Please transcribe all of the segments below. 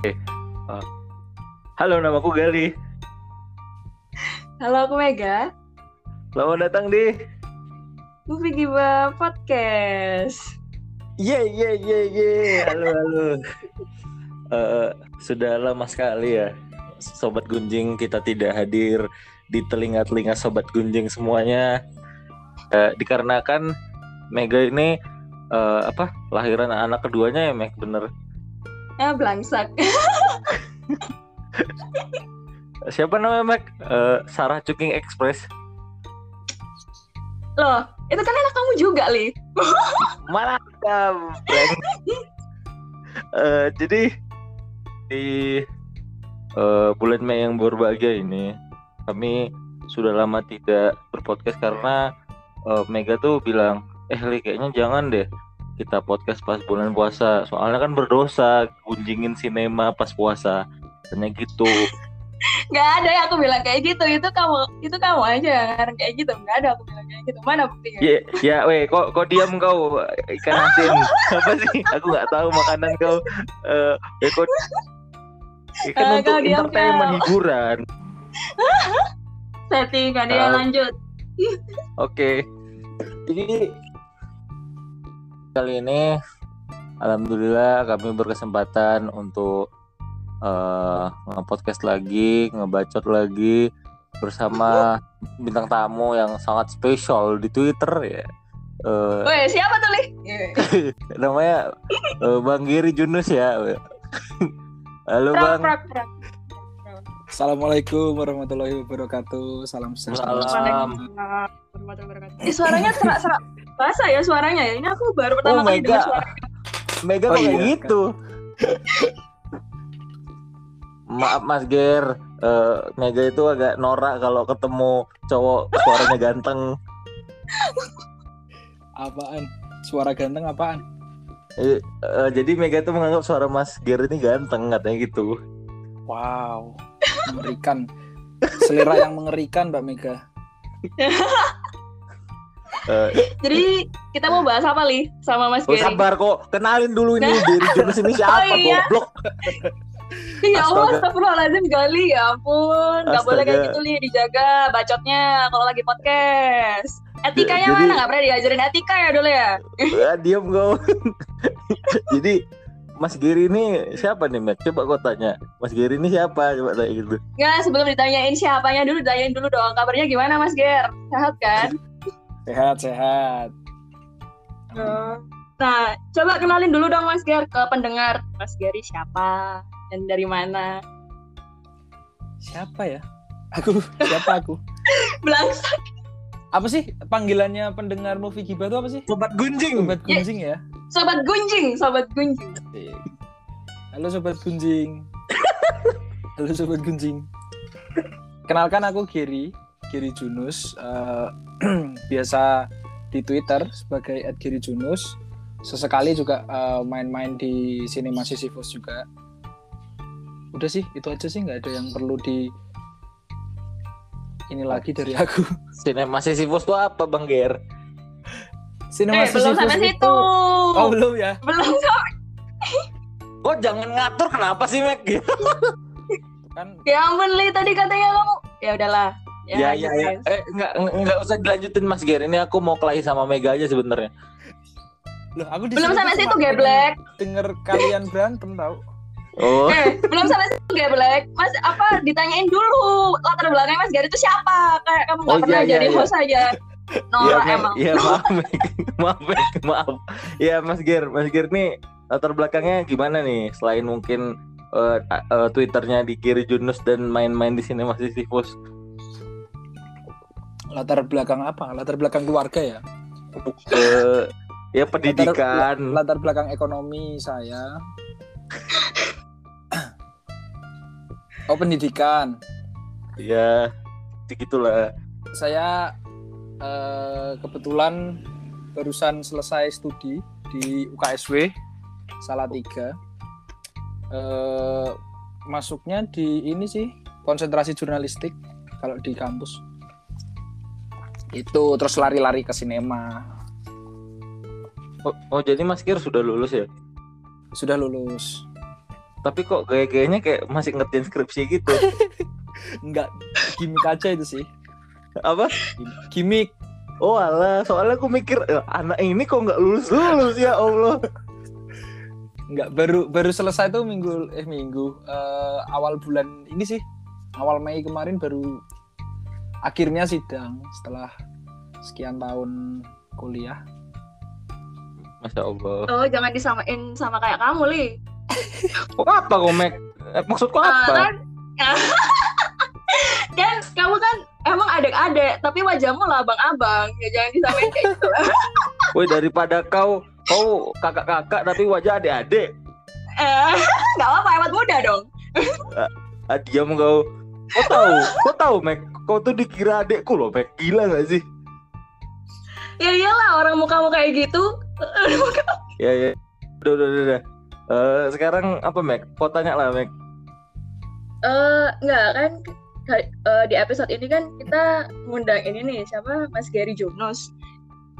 Oke. Uh, halo, namaku Gali. Halo, aku Mega. Selamat datang di Movie Giba Podcast. Ye ye ye ye. Halo halo. uh, sudah lama sekali ya, sobat gunjing kita tidak hadir di telinga-telinga sobat gunjing semuanya. Uh, dikarenakan Mega ini uh, apa lahiran anak keduanya ya Meg bener Ah, belangsak. Siapa namanya Mac? Uh, Sarah Cooking Express. Loh, itu kan anak kamu juga, Li. Malah uh, jadi di uh, bulan Mei yang berbahagia ini kami sudah lama tidak berpodcast karena uh, Mega tuh bilang, eh Li kayaknya jangan deh kita podcast pas bulan puasa. Soalnya kan berdosa kunjingin sinema pas puasa. Hanya gitu. Nggak ada ya aku bilang kayak gitu. Itu kamu itu kamu aja yang kayak gitu. Nggak ada aku bilang kayak gitu. Mana buktinya? Ya ya weh kok kok diam kau? Ikan asin. Apa sih? Aku nggak tahu makanan kau. Uh, ya kok ikan uh, untuk entertainment hiburan. Settingan uh, ya lanjut. Oke. Okay. jadi kali ini alhamdulillah kami berkesempatan untuk uh, nge-podcast lagi, ngebacot lagi bersama bintang tamu yang sangat spesial di Twitter ya. Uh, Woi, siapa tuh, Li? namanya uh, Bang Giri Junus ya. Halo, prak, Bang. Prak, prak. Assalamualaikum warahmatullahi wabarakatuh. Salam sejahtera. Salam. warahmatullahi wabarakatuh. Eh, suaranya serak-serak Bahasa ya suaranya ya. Ini aku baru pertama oh, kali dengar suaranya. Mega oh, kayak iya, gitu. Maaf Mas Ger, uh, Mega itu agak norak kalau ketemu cowok suaranya ganteng. apaan? Suara ganteng apaan? Eh, uh, jadi Mega itu menganggap suara Mas Ger ini ganteng katanya gitu. Wow, mengerikan. Selera yang mengerikan Mbak Mega. Uh, Jadi kita mau bahas apa li sama Mas oh, Gary? Sabar kok, kenalin dulu ini dari jenis ini siapa oh, iya. goblok. ya Allah, astagfirullahaladzim Gali, ya ampun. Gak boleh kayak gitu li, dijaga bacotnya kalau lagi podcast. Etikanya Jadi, mana? Gak pernah diajarin etika ya dulu ya? ya diam kau. Jadi Mas Giri ini siapa nih, Matt? Coba kau tanya. Mas Giri ini siapa? Coba tanya gitu. Ya, sebelum ditanyain siapanya dulu, ditanyain dulu dong. Kabarnya gimana, Mas Ger? Sehat kan? Sehat, sehat. Nah, coba kenalin dulu dong Mas Ger ke pendengar. Mas Gary siapa dan dari mana? Siapa ya? Aku, siapa aku? Belangsak. Apa sih panggilannya pendengar movie Giba itu apa sih? Sobat Gunjing. Sobat Gunjing ya. Sobat Gunjing, Sobat Gunjing. Halo Sobat Gunjing. Halo Sobat Gunjing. Kenalkan aku Giri, Giri Junus. Uh, biasa di Twitter sebagai @giri_junus. Sesekali juga uh, main-main di Cinema Sisyphus juga. Udah sih, itu aja sih nggak ada yang perlu di ini lagi dari aku. Cinema Sisyphus itu apa, Bang Ger? Cinema eh, Sisyphus belum sampai itu... situ. Oh, belum ya? Belum sampai. Kok jangan ngatur kenapa sih, Mek? kan Ya ampun, Li, tadi katanya kamu. Ya udahlah, Ya, ya, ya. ya. Eh, enggak, enggak usah dilanjutin Mas Ger. Ini aku mau kelahi sama Mega aja sebenarnya. Loh, aku belum sampai situ geblek. Denger kalian berantem tau. Oh. Eh, belum sampai situ geblek. Mas apa ditanyain dulu latar belakangnya Mas Ger itu siapa? Kayak kamu nggak oh, pernah iya, jadi iya. host aja. Nora ya, emang. Iya, maaf, maaf, maaf. Iya, Mas Ger, Mas Ger nih latar belakangnya gimana nih? Selain mungkin uh, uh, Twitternya di kiri Junus dan main-main di sini masih Sifus latar belakang apa? Latar belakang keluarga ya? Uh, ya pendidikan. Latar, latar belakang ekonomi saya. oh pendidikan. Ya, begitulah. Saya uh, kebetulan barusan selesai studi di UKSW Salatiga. Uh, masuknya di ini sih konsentrasi jurnalistik kalau di kampus itu terus lari-lari ke sinema oh, oh jadi Mas Kir sudah lulus ya sudah lulus tapi kok gaya-gayanya kayak masih ngerjain skripsi gitu Enggak gimmick aja itu sih. apa Gimmick. oh alah soalnya aku mikir "Eh, anak ini kok nggak lulus lulus ya allah Enggak baru baru selesai tuh minggu eh minggu eh, awal bulan ini sih. Awal Mei kemarin baru akhirnya sidang setelah sekian tahun kuliah. masya allah Oh, jangan disamain sama kayak kamu, Li. kok apa komek eh, maksudku Ah, apa kan? kan kamu kan emang adik-adik, tapi wajahmu lah abang-abang. Ya jangan disamain kayak gitu. Woi daripada kau kau kakak-kakak tapi wajah adik-adik Eh, nggak apa-apa, hemat muda dong. ah, diam kau kau tahu kau tahu Mek kau tuh dikira adekku loh Mek gila gak sih Ya iyalah, orang mukamu kayak gitu. ya ya udah udah udah, udah. Eh, sekarang apa Mek kau tanya lah Mek Eh, nggak kan ka- eh, di episode ini kan kita ngundang ini nih siapa Mas Gary Jonas.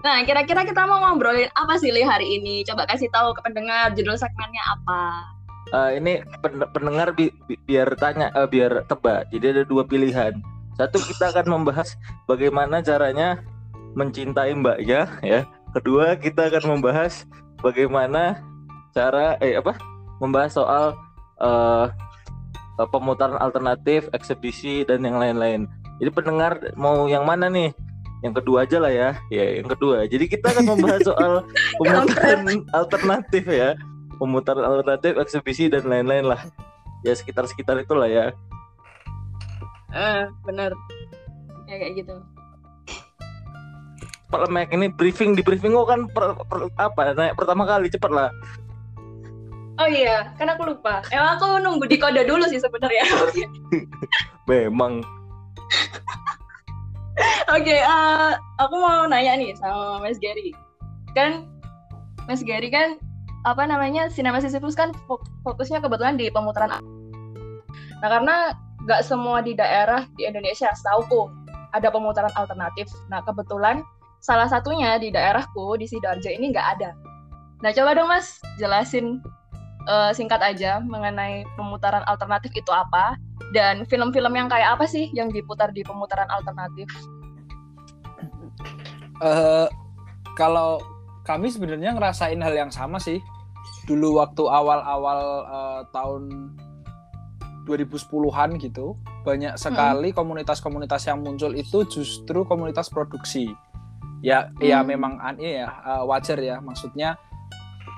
Nah, kira-kira kita mau ngobrolin apa sih Li hari ini? Coba kasih tahu ke pendengar judul segmennya apa. Eh, ini pen- pendengar bi- bi- biar tanya eh, biar tebak. Jadi ada dua pilihan. Satu kita akan membahas bagaimana caranya mencintai mbaknya ya. Kedua kita akan membahas bagaimana cara eh apa? Membahas soal eh eh, pemutaran alternatif eksebisi dan yang lain-lain. Jadi pendengar mau yang mana nih? Yang kedua aja lah ya. Ya yang kedua. Jadi kita akan membahas soal pemutaran alternatif ya pemutaran alternatif eksebisi dan lain-lain lah ya sekitar-sekitar itulah ya Eh, bener. Ya kayak gitu. Pak Lemek ini briefing di briefing kok kan per, per- apa naik pertama kali cepet lah Oh iya, kan aku lupa. Emang aku nunggu di kode dulu sih sebenarnya. memang Oke, eh, aku mau nanya nih sama Mas Gary. Kan Mas Gary kan apa namanya Cinema Sisyphus kan fo- fokusnya kebetulan di pemutaran. Nah karena nggak semua di daerah di Indonesia, setauku ada pemutaran alternatif. Nah kebetulan salah satunya di daerahku di sidoarjo ini nggak ada. Nah coba dong Mas jelasin eh, singkat aja mengenai pemutaran alternatif itu apa dan film-film yang kayak apa sih yang diputar di pemutaran alternatif? eh kalau kami sebenarnya ngerasain hal yang sama sih. Dulu waktu awal-awal eh, tahun 2010-an gitu, banyak sekali komunitas-komunitas yang muncul itu justru komunitas produksi. Ya, ya Hmm. memang an- iya ya eh, wajar ya. Maksudnya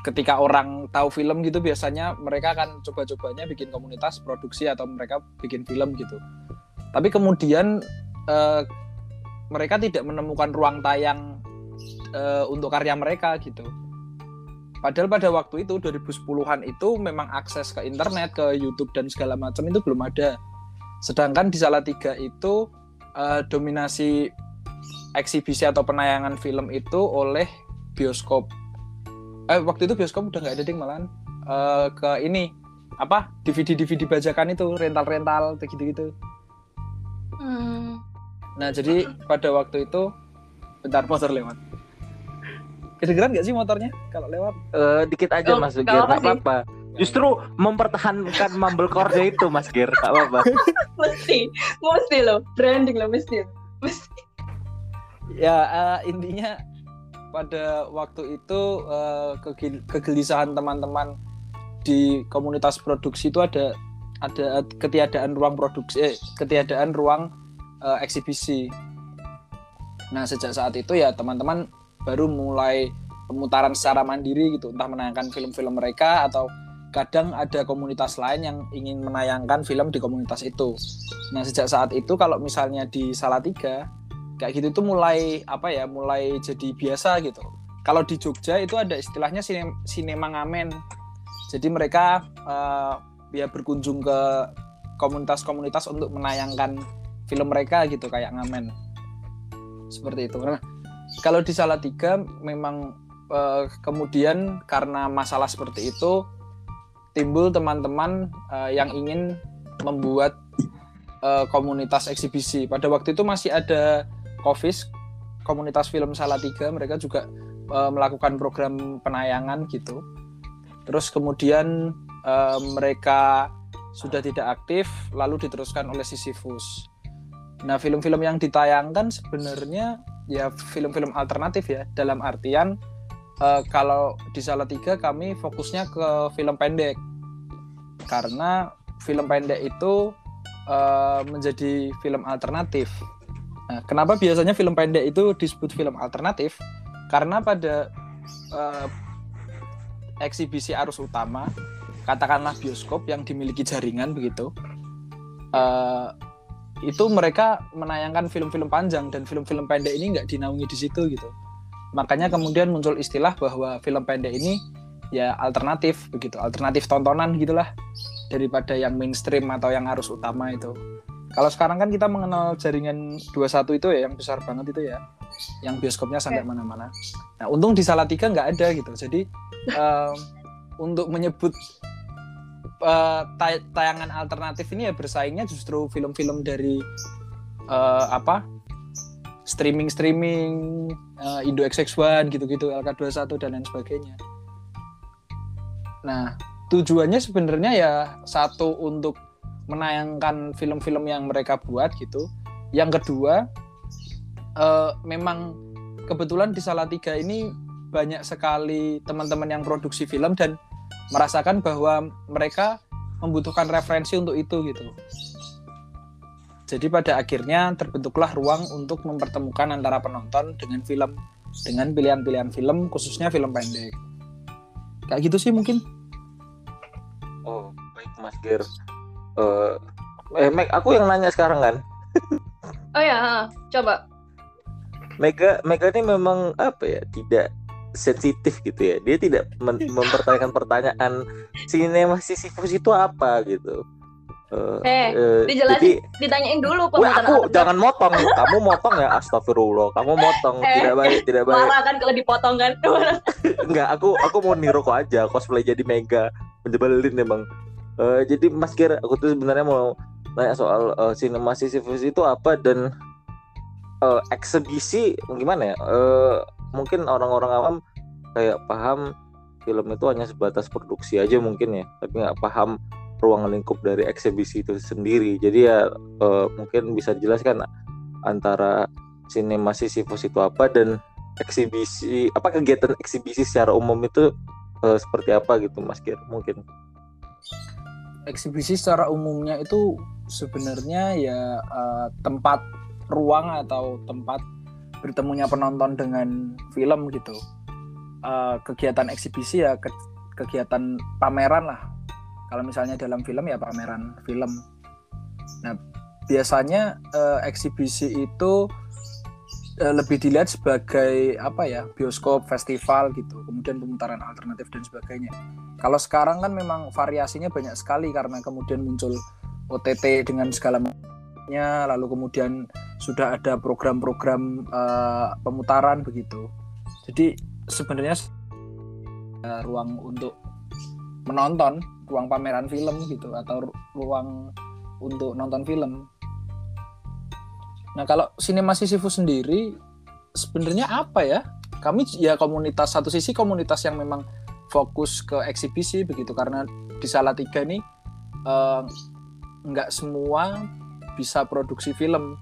ketika orang tahu film gitu biasanya mereka akan coba-cobanya bikin komunitas produksi atau mereka bikin film gitu. Tapi kemudian eh, mereka tidak menemukan ruang tayang eh, untuk karya mereka gitu. Padahal pada waktu itu 2010-an itu memang akses ke internet, ke YouTube dan segala macam itu belum ada. Sedangkan di Salatiga itu eh, dominasi eksibisi atau penayangan film itu oleh bioskop. Eh waktu itu bioskop udah nggak ada ding malahan Eh, ke ini apa DVD DVD bajakan itu rental rental gitu-gitu. Hmm. Nah, jadi pada waktu itu bentar motor lewat. Kedengeran nggak sih motornya? Kalau lewat? Eh, dikit aja Oh, Mas Gir apa-apa nggak apa-apa. Justru mempertahankan mumblecore itu Mas Gir nggak apa-apa. Mesti mesti loh. Branding loh mesti. Mesti. Ya eh, intinya pada waktu itu eh, kegel- kegelisahan teman-teman di komunitas produksi itu ada ada ketiadaan ruang produksi, eh, ketiadaan ruang eh, eksibisi. Nah sejak saat itu ya teman-teman baru mulai pemutaran secara mandiri gitu, entah menayangkan film-film mereka atau kadang ada komunitas lain yang ingin menayangkan film di komunitas itu. Nah sejak saat itu kalau misalnya di Salatiga kayak gitu tuh mulai apa ya mulai jadi biasa gitu. Kalau di Jogja itu ada istilahnya sinem, sinema ngamen. Jadi mereka eh, ya berkunjung ke komunitas-komunitas untuk menayangkan film mereka gitu kayak ngamen. Seperti itu. Nah kalau di Salatiga memang eh, kemudian karena masalah seperti itu timbul teman-teman eh, yang ingin membuat eh, komunitas eksibisi pada waktu itu masih ada Kovis komunitas film Salatiga mereka juga eh, melakukan program penayangan gitu terus kemudian eh, mereka sudah tidak aktif lalu diteruskan oleh Sisyphus. Nah, film-film yang ditayangkan sebenarnya ya film-film alternatif ya dalam artian eh, kalau di Salatiga kami fokusnya ke film pendek karena film pendek itu eh, menjadi film alternatif. Nah, kenapa biasanya film pendek itu disebut film alternatif? Karena pada eh, eksibisi arus utama katakanlah bioskop yang dimiliki jaringan begitu eh, itu mereka menayangkan film-film panjang dan film-film pendek ini nggak dinaungi di situ gitu. Makanya kemudian muncul istilah bahwa film pendek ini ya alternatif begitu alternatif tontonan gitulah daripada yang mainstream atau yang arus utama itu. Kalau sekarang kan kita mengenal jaringan 21 itu ya yang besar banget itu ya yang bioskopnya sampai mana-mana. Nah untung di Salatiga nggak ada gitu. Jadi em, untuk menyebut eh, tay- tayangan alternatif ini ya bersaingnya justru film-film dari eh, apa streaming streaming Indo XX1 gitu-gitu LK21 dan lain sebagainya. Nah tujuannya sebenarnya ya satu untuk menayangkan film-film yang mereka buat gitu. Yang kedua eh, memang kebetulan di Salatiga ini banyak sekali teman-teman yang produksi film dan merasakan bahwa mereka membutuhkan referensi untuk itu gitu. Jadi pada akhirnya terbentuklah ruang untuk mempertemukan antara penonton dengan film dengan pilihan-pilihan film khususnya film pendek. Kayak gitu sih mungkin. Oh, baik Mas Ger. Eh, eh Meg, aku yang nanya sekarang kan. Oh ya, coba. Mega Mega ini memang apa ya? Tidak sensitif gitu ya. Dia tidak men- mempertanyakan pertanyaan sinema Sisyphus itu apa gitu. Eh, Eh, eh, dijelasin jadi Ditanyain dulu pemutaan aku jangan motong. Kamu motong ya, astagfirullah. Kamu motong, Eh, tidak baik, tidak baik. Marah kan kalau dipotong kan. Enggak, aku aku mau niru kok aja cosplay jadi mega menjebelin emang. Eh, jadi Mas Ger, aku tuh sebenarnya mau nanya soal eh, sinema Sisyphus itu apa dan eh, eksebisi gimana ya? Eh, mungkin orang-orang awam kayak paham film itu hanya sebatas produksi aja mungkin ya, tapi nggak paham ruang lingkup dari eksebisi itu sendiri. Jadi ya eh, mungkin bisa dijelaskan antara sinema Sisyphus itu apa dan eksibisi apa kegiatan eksibisi secara umum itu eh, seperti apa gitu Mas Gir mungkin Eksibisi secara umumnya itu sebenarnya ya eh, tempat ruang atau tempat bertemunya penonton dengan film gitu. Eh, kegiatan eksibisi ya ke- kegiatan pameran lah. Kalau misalnya dalam film ya pameran film. Nah biasanya eh, eksibisi itu eh, lebih dilihat sebagai apa ya bioskop festival gitu kemudian pemutaran alternatif dan sebagainya kalau sekarang kan memang variasinya banyak sekali karena kemudian muncul OTT dengan segala lalu kemudian sudah ada program-program eh, pemutaran begitu jadi sebenarnya eh, ruang untuk menonton ruang pameran film gitu atau ru- ruang untuk nonton film Nah kalau sinema Sisyphus sendiri sebenarnya apa ya? Kami ya komunitas satu sisi komunitas yang memang fokus ke eksibisi begitu karena di Salatiga ini eh, nggak semua bisa produksi film.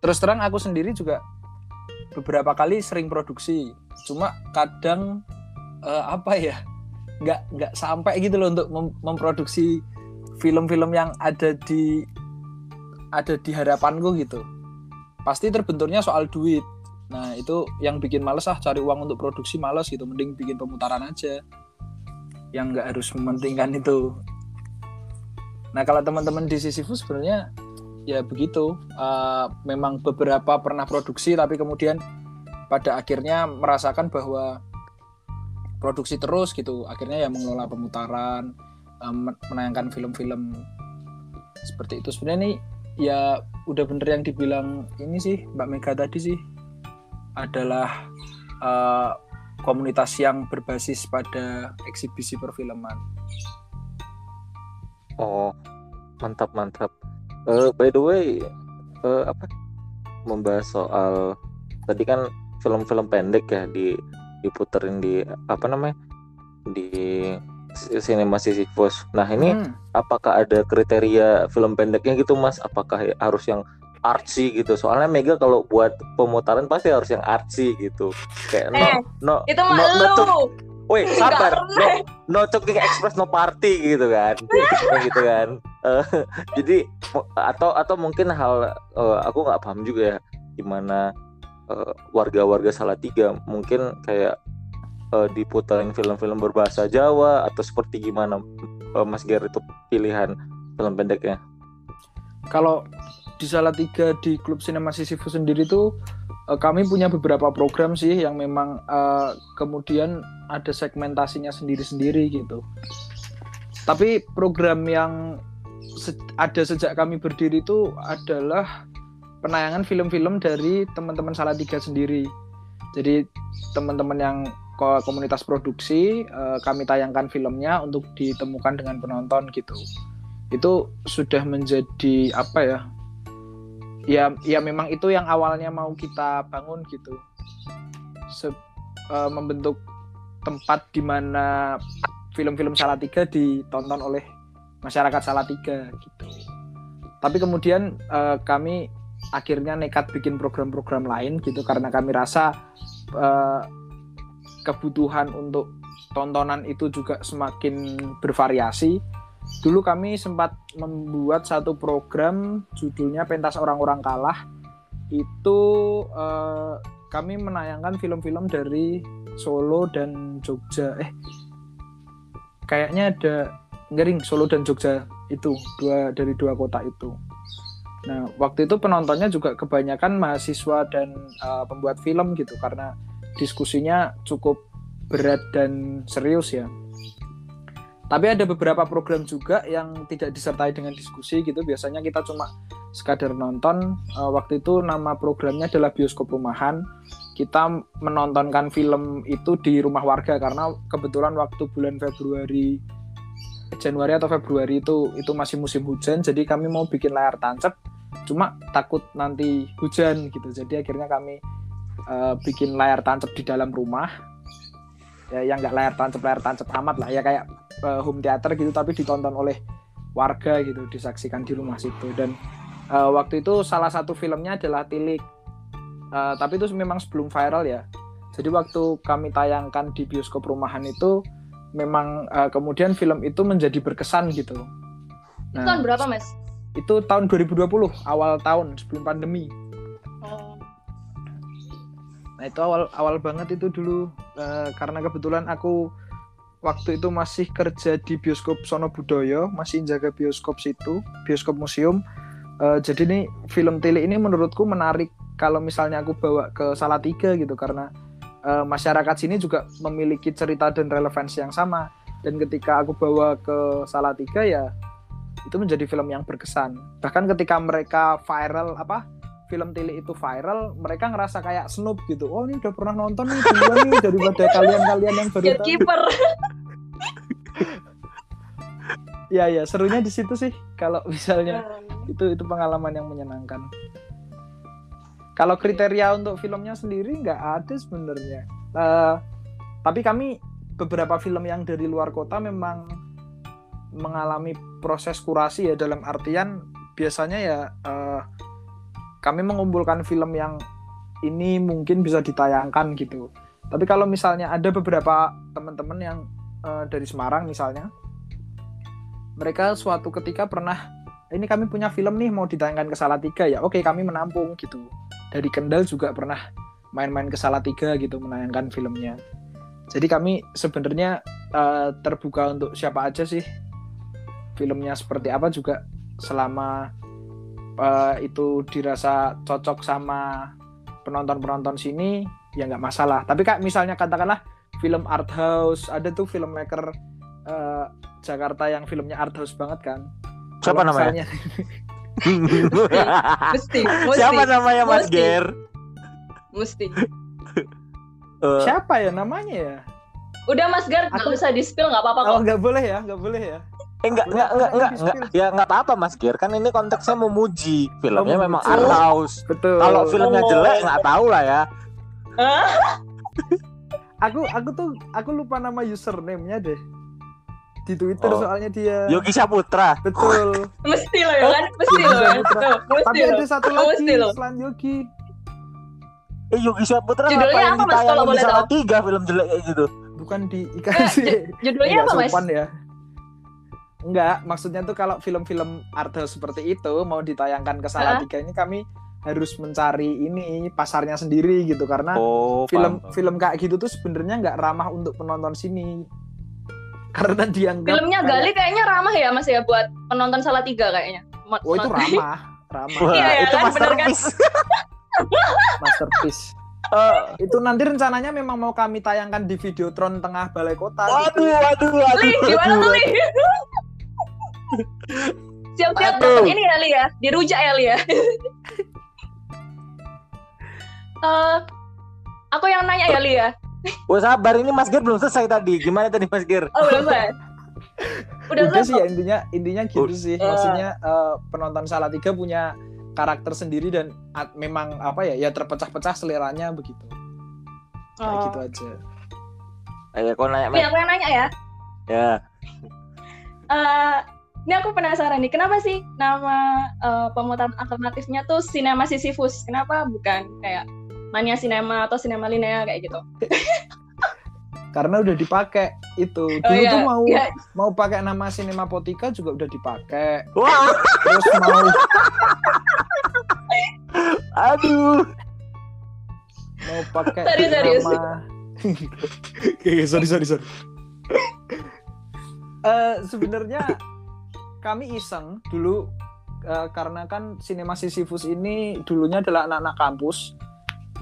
Terus terang aku sendiri juga beberapa kali sering produksi, cuma kadang eh, apa ya nggak nggak sampai gitu loh untuk mem- memproduksi film-film yang ada di ada di hadapanku gitu. Pasti terbenturnya soal duit. Nah itu yang bikin males ah cari uang untuk produksi males gitu. Mending bikin pemutaran aja. Yang nggak harus mementingkan itu nah kalau teman-teman di Sisyphus sebenarnya ya begitu. Eh, memang beberapa pernah produksi tapi kemudian pada akhirnya merasakan bahwa produksi terus gitu. Akhirnya ya mengelola pemutaran men- menayangkan film-film seperti itu. Sebenarnya nih ya udah bener yang dibilang ini sih Mbak Mega tadi sih adalah eh, komunitas yang berbasis pada eksibisi perfilman. Oh mantap mantap Eh, by the way eh, apa membahas soal tadi kan film-film pendek ya di diputerin di apa namanya di Cinema Sisyphus. Nah ini Hmm. apakah ada kriteria film pendeknya gitu mas? Apakah harus yang artsy gitu? Soalnya Mega kalau buat pemutaran pasti harus yang artsy gitu. Kayak no Eh, no Itu no, mah no, Nggak sabar, no, no talking express no party gitu kan, Kayak gitu kan. Eh, jadi atau atau mungkin hal eh, aku nggak paham juga ya gimana eh, warga-warga Salatiga mungkin kayak eh, diputarin film-film berbahasa Jawa atau seperti gimana eh, Mas Ger itu pilihan film pendeknya? Kalau di Salatiga di klub Sinema Sisyphus sendiri tuh eh, kami punya beberapa program sih yang memang eh, kemudian ada segmentasinya sendiri-sendiri gitu. Tapi program yang se- ada sejak kami berdiri itu adalah penayangan film-film dari teman-teman Salatiga sendiri. Jadi teman-teman yang ko- komunitas produksi eh, kami tayangkan filmnya untuk ditemukan dengan penonton gitu. Itu sudah menjadi apa ya? Ya ya memang itu yang awalnya mau kita bangun gitu. Se- eh, membentuk tempat di mana film-film Salatiga ditonton oleh masyarakat Salatiga gitu. Tapi kemudian eh, kami akhirnya nekat bikin program-program lain gitu karena kami rasa eh, kebutuhan untuk tontonan itu juga semakin bervariasi. Dulu kami sempat membuat satu program judulnya Pentas Orang-orang Kalah. Itu eh, kami menayangkan film-film dari Solo dan Jogja. Eh, kayaknya ada ngering Solo dan Jogja itu dua dari dua kota itu. Nah, waktu itu penontonnya juga kebanyakan mahasiswa dan uh, pembuat film gitu karena diskusinya cukup berat dan serius ya. Tapi ada beberapa program juga yang tidak disertai dengan diskusi gitu. Biasanya kita cuma sekadar nonton. Uh, waktu itu nama programnya adalah bioskop rumahan. Kita menontonkan film itu di rumah warga karena kebetulan waktu bulan Februari Januari atau Februari itu itu masih musim hujan jadi kami mau bikin layar tancap cuma takut nanti hujan gitu jadi akhirnya kami uh, bikin layar tancap di dalam rumah ya yang nggak layar tancap layar tancap amat lah ya kayak uh, home theater gitu tapi ditonton oleh warga gitu disaksikan di rumah situ dan uh, waktu itu salah satu filmnya adalah Tilik Uh, tapi itu memang sebelum viral ya jadi waktu kami tayangkan di bioskop rumahan itu memang uh, kemudian film itu menjadi berkesan gitu. Itu tahun berapa, Mas? itu tahun 2020 awal tahun sebelum pandemi. Oh. Nah itu awal awal banget itu dulu eh, karena kebetulan aku waktu itu masih kerja di bioskop Sono Budoyo, masih jaga bioskop situ, bioskop museum. Eh, jadi nih film Tili ini menurutku menarik kalau misalnya aku bawa ke Salatiga gitu karena eh, masyarakat sini juga memiliki cerita dan relevansi yang sama. Dan ketika aku bawa ke Salatiga ya itu menjadi film yang berkesan. Bahkan ketika mereka viral apa film Tili itu viral, mereka ngerasa kayak snoop gitu. Oh ini udah pernah nonton nih duluan nih daripada kalian-kalian yang baru tahu. Ya ya serunya di situ sih kalau misalnya itu itu pengalaman yang menyenangkan. Kalau kriteria untuk filmnya sendiri nggak ada sebenarnya. Eh, tapi kami beberapa film yang dari luar kota memang mengalami proses kurasi ya dalam artian biasanya ya eh, kami mengumpulkan film yang ini mungkin bisa ditayangkan gitu. Tapi kalau misalnya ada beberapa teman-teman yang eh, dari Semarang misalnya, mereka suatu ketika pernah ini kami punya film nih mau ditayangkan ke Salatiga ya. Oke, kami menampung gitu. Dari Kendal juga pernah main-main ke Salatiga gitu menayangkan filmnya. Jadi kami sebenarnya eh, terbuka untuk siapa aja sih filmnya seperti apa juga selama eh, itu dirasa cocok sama penonton-penonton sini ya nggak masalah. Tapi kak misalnya katakanlah film art house ada tuh filmmaker eh, Jakarta yang filmnya art house banget kan. Siapa Kalau namanya? misalnya- Mesti, mesti. Siapa namanya Mas Mesti. Ger? Mesti. Eh, siapa ya namanya ya? Udah Mas Gar, nggak Aku- usah di-spill nggak apa-apa Oh kok. nggak boleh ya, nggak boleh ya. Eh enggak enggak enggak enggak, enggak. ya enggak apa-apa Mas Ger kan ini konteksnya memuji filmnya Oh, memang art house Betul. kalau filmnya Oh. jelek nggak tahu lah ya Hah? aku aku tuh aku lupa nama username-nya deh. Di Twitter Oh. soalnya dia. Yogi Saputra. Betul. Mesti loh ya kan? Mesti loh. kan? Mesti Tapi ada satu Oh, lagi mesti selain Yogi. Eh Yogi Saputra Judulnya apa, Mas, kalau boleh salah tahu? tiga film jelek kayak gitu? Bukan di Eh, ikan ju- sih. Judulnya Nggak apa mas? sopan ya. Enggak, maksudnya tuh kalau film-film arte seperti itu mau ditayangkan ke Salatiga ini kami harus mencari ini pasarnya sendiri gitu karena Oh, film paham. film kayak gitu tuh sebenarnya nggak ramah untuk penonton sini. Karena dianggap Filmnya kayak- Gali kayaknya ramah ya mas ya buat penonton Salatiga kayaknya. Mo- Oh itu ramah, ramah, Wah, Iya, iya itu kan, bener kan? masterpiece. masterpiece. Eh, Itu nanti rencananya memang mau kami tayangkan di Videotron tengah balai kota. gitu. waduh, waduh, waduh. Li, gimana tuh Li? Siap-siap ini ya Li ya, dirujak ya Li ya. Eh, aku yang nanya ya Li ya. Wah sabar ini Mas Gir belum selesai tadi. Gimana tadi Mas Gir? Oh belum. Udah Udah sih selesai. ya intinya intinya gitu sih. Eh. Maksudnya eh, penonton Salatiga punya karakter sendiri dan at- memang apa ya ya terpecah-pecah seleranya begitu. Kayak Oh. gitu aja. Ayo kau nanya, Mas. aku yang nanya ya. Ya. Eh, ini aku penasaran nih, kenapa sih nama eh, pemutaran alternatifnya tuh Cinema Sisyphus? Kenapa bukan kayak Mania Cinema atau Cinema Linea kayak gitu? Karena udah dipakai itu. Dulu Oh, iya. tuh mau Iya. mau pakai nama Cinema Potika juga udah dipakai. Wah, Terus mau aduh. mau pakai Serius, serius. nama Oke, sorry sorry sorry. Eh, sebenarnya kami iseng dulu eh, karena kan Cinema Sisyphus ini dulunya adalah anak-anak kampus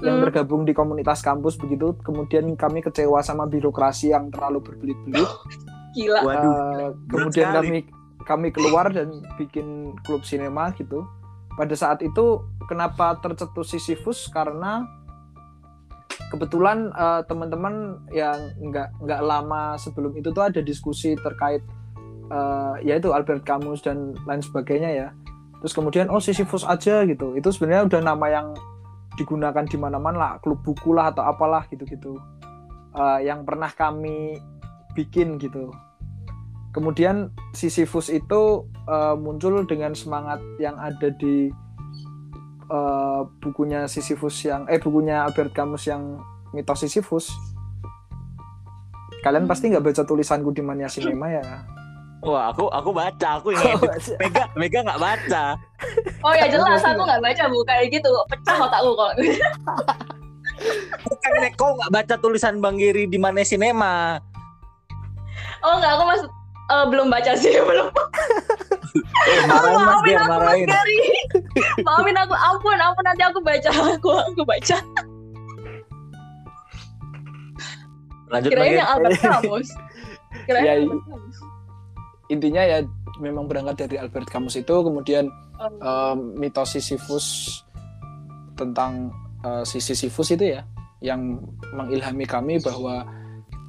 yang Hmm. bergabung di komunitas kampus begitu. Kemudian kami kecewa sama birokrasi yang terlalu berbelit-belit. Gila. Waduh. Eh, kemudian kami kami keluar dan bikin klub sinema gitu. Pada saat itu kenapa tercetus Sisyphus karena kebetulan eh, teman-teman yang nggak nggak lama sebelum itu tuh ada diskusi terkait eh, ya itu Albert Camus dan lain sebagainya ya. Terus kemudian oh Sisyphus aja gitu. Itu sebenarnya udah nama yang digunakan di mana-mana lah, klub buku lah atau apalah gitu-gitu. Eh, yang pernah kami bikin gitu. Kemudian Sisyphus itu eh, muncul dengan semangat yang ada di eh, bukunya Sisyphus yang eh bukunya Albert Camus yang mitos Sisyphus. Kalian pasti nggak baca tulisanku di Mania Cinema ya? Wah, aku aku baca, aku yang Oh, edit. Mega Mega nggak baca. Oh ya jelas, aku nggak baca bu kayak gitu. Pecah otakku kalau Bukan Nek, kau nggak baca tulisan Bang Giri di mana sinema. Oh nggak, aku mas eh, belum baca sih belum. Eh, marahin Mas Maafin Gir, aku mas marahin. Gary. Maafin aku, ampun, ampun nanti aku baca, aku aku baca. Lanjut Kirain yang Albert Camus. Kirain Ya, Albert Camus. Intinya ya memang berangkat dari Albert Camus itu kemudian Oh. eh, mitos Sisyphus tentang eh, si Sisyphus itu ya yang mengilhami kami bahwa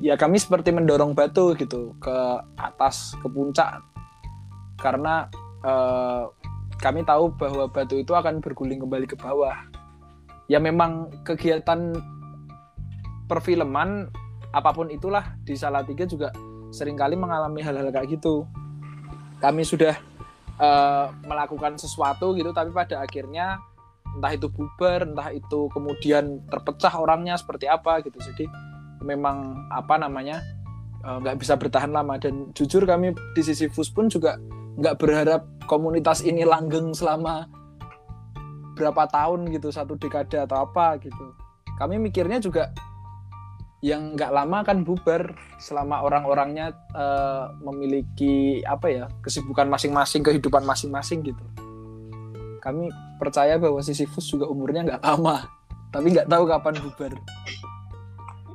ya kami seperti mendorong batu gitu ke atas ke puncak karena eh, kami tahu bahwa batu itu akan berguling kembali ke bawah ya memang kegiatan perfilman apa pun itulah di Salatiga juga sering kali mengalami hal-hal kayak gitu. Kami sudah eh, melakukan sesuatu gitu tapi pada akhirnya entah itu bubar entah itu kemudian terpecah orangnya seperti apa gitu. Jadi memang apa namanya eh, nggak bisa bertahan lama. Dan jujur kami di sisi Fus pun juga nggak berharap komunitas ini langgeng selama berapa tahun gitu satu dekade atau apa gitu. Kami mikirnya juga yang nggak lama akan bubar selama orang-orangnya eh, memiliki apa ya kesibukan masing-masing kehidupan masing-masing gitu kami percaya bahwa Sisyphus juga umurnya nggak lama tapi nggak tahu kapan bubar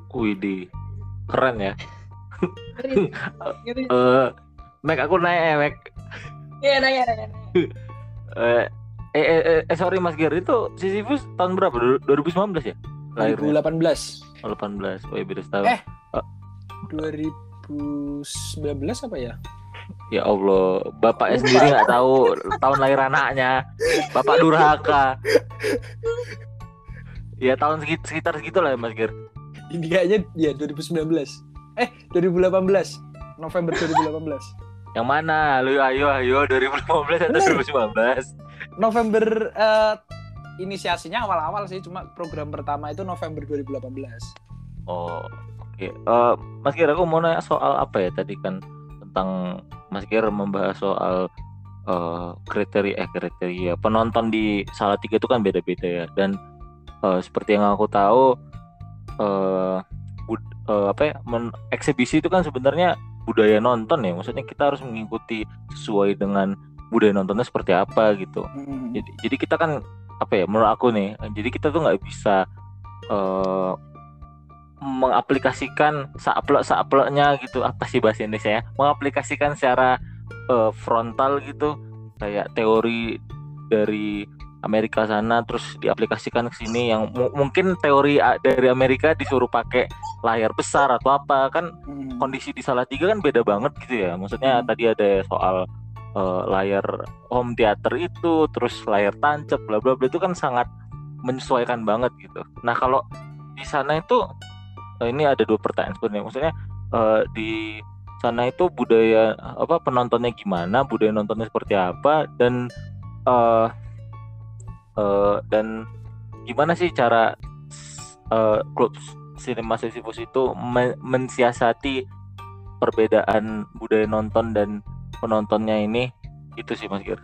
Widih. Keren ya. Eh, Mek aku nanya ya, Mek. Iya nanya. nanya. Eh, eh, eh, eh, eh, sorry Mas Gir itu Sisyphus tahun berapa? Du- 2019 ya? Lahirnya 2018 Oh, 18. Oh, ya beda setahun. Eh. 2019 apa ya Ya Allah, bapaknya sendiri nggak tahu tahun lahir anaknya. Bapak durhaka. Ya tahun segit- sekitar segitu lah ya Mas Gir. ini kayaknya ya 2019 eh 2018 November 2018. Yang mana? Lu ayo ayo 2015 atau Bener. 2019? November eh, inisiasinya awal-awal sih, cuma program pertama itu November 2018. Oh, oke. Eh, Mas Gir, aku mau nanya soal apa ya tadi kan tentang Mas Gir membahas soal eh, kriteria eh kriteria penonton di Salatiga itu kan beda-beda ya dan eh, seperti yang aku tahu eh bud- eh, apa ya men- eksibisi itu kan sebenarnya budaya nonton ya maksudnya kita harus mengikuti sesuai dengan budaya nontonnya seperti apa gitu Mm. jadi jadi kita kan apa ya menurut aku nih jadi kita tuh nggak bisa eh mengaplikasikan saplek sapleknya gitu apa sih bahasa Indonesia ya mengaplikasikan secara eh, frontal gitu kayak teori dari Amerika sana terus diaplikasikan ke sini yang mu- mungkin teori dari Amerika disuruh pakai layar besar atau apa kan Mm. kondisi di Salatiga kan beda banget gitu ya. Maksudnya Hmm. tadi ada soal eh, layar home theater itu, terus layar tancap, bla bla bla itu kan sangat menyesuaikan banget gitu. Nah kalau di sana itu eh, ini ada dua pertanyaan sebenarnya. Maksudnya eh, di sana itu budaya apa penontonnya gimana, budaya nontonnya seperti apa dan eh eh, dan gimana sih cara eh, klub Cinema Sisyphus itu men- mensiasati perbedaan budaya nonton dan penontonnya ini itu sih Mas Gir.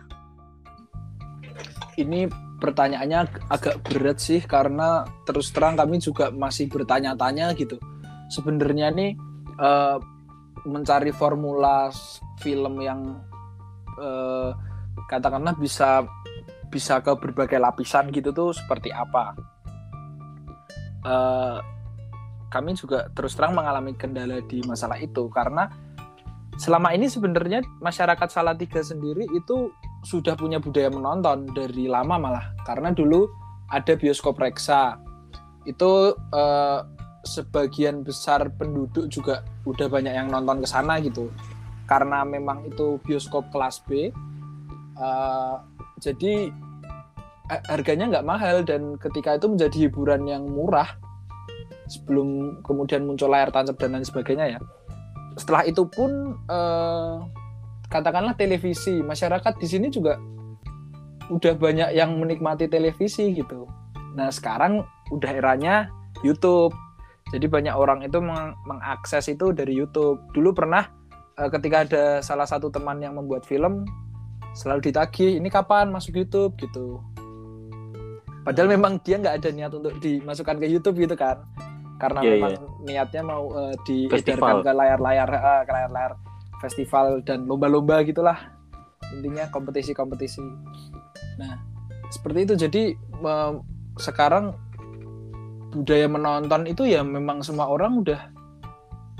Ini pertanyaannya ag- agak berat sih karena terus terang kami juga masih bertanya-tanya gitu. Sebenarnya nih eh, mencari formula film yang eh, katakanlah bisa bisa ke berbagai lapisan gitu tuh seperti apa. Eh, kami juga terus terang mengalami kendala di masalah itu karena selama ini sebenarnya masyarakat Salatiga sendiri itu sudah punya budaya menonton dari lama malah. Karena dulu ada bioskop reksa. Itu eh, sebagian besar penduduk juga udah banyak yang nonton ke sana gitu. Karena memang itu bioskop kelas B eh, jadi harganya nggak mahal dan ketika itu menjadi hiburan yang murah sebelum kemudian muncul layar tancap dan lain sebagainya ya setelah itu pun eh, katakanlah televisi masyarakat di sini juga udah banyak yang menikmati televisi gitu. Nah sekarang udah eranya YouTube. Jadi banyak orang itu meng- mengakses itu dari YouTube. Dulu pernah eh, ketika ada salah satu teman yang membuat film selalu ditagih ini kapan masuk YouTube? gitu. Padahal memang dia nggak ada niat untuk dimasukkan ke YouTube gitu kan karena Iya, memang niatnya mau eh, Festival. diedarkan ke layar-layar eh, ke layar-layar festival dan lomba-lomba gitulah. Intinya kompetisi-kompetisi. Nah seperti itu. Jadi em, sekarang budaya menonton itu ya memang semua orang udah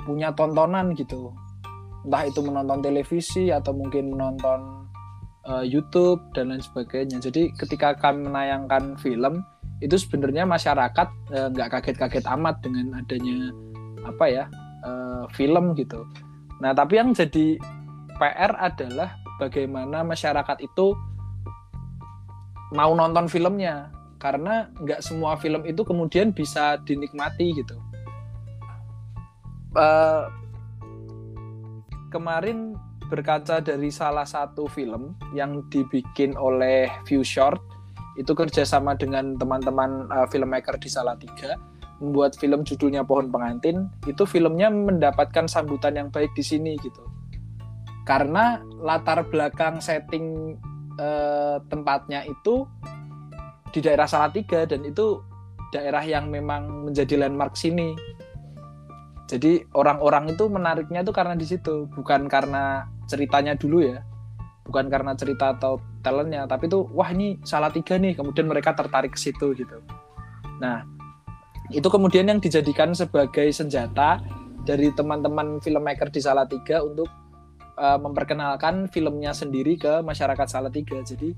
punya tontonan gitu. Entah itu menonton televisi atau mungkin menonton eh, YouTube dan lain sebagainya. Jadi ketika kami menayangkan film itu sebenarnya masyarakat eh, nggak kaget-kaget amat dengan adanya apa ya eh, film gitu nah tapi yang jadi PR adalah bagaimana masyarakat itu mau nonton filmnya karena nggak semua film itu kemudian bisa dinikmati gitu. Eh, kemarin berkaca dari salah satu film yang dibikin oleh View Short itu kerjasama dengan teman-teman eh, filmmaker di Salatiga membuat film judulnya Pohon Pengantin. Itu filmnya mendapatkan sambutan yang baik di sini gitu. Karena latar belakang setting eh, tempatnya itu di daerah Salatiga dan itu daerah yang memang menjadi landmark sini. Jadi orang-orang itu menariknya itu karena di situ, bukan karena ceritanya dulu ya, bukan karena cerita atau talentnya, tapi itu wah ini Salatiga nih, kemudian mereka tertarik ke situ gitu. Nah itu kemudian yang dijadikan sebagai senjata dari teman-teman filmmaker di Salatiga untuk uh, memperkenalkan filmnya sendiri ke masyarakat Salatiga. Jadi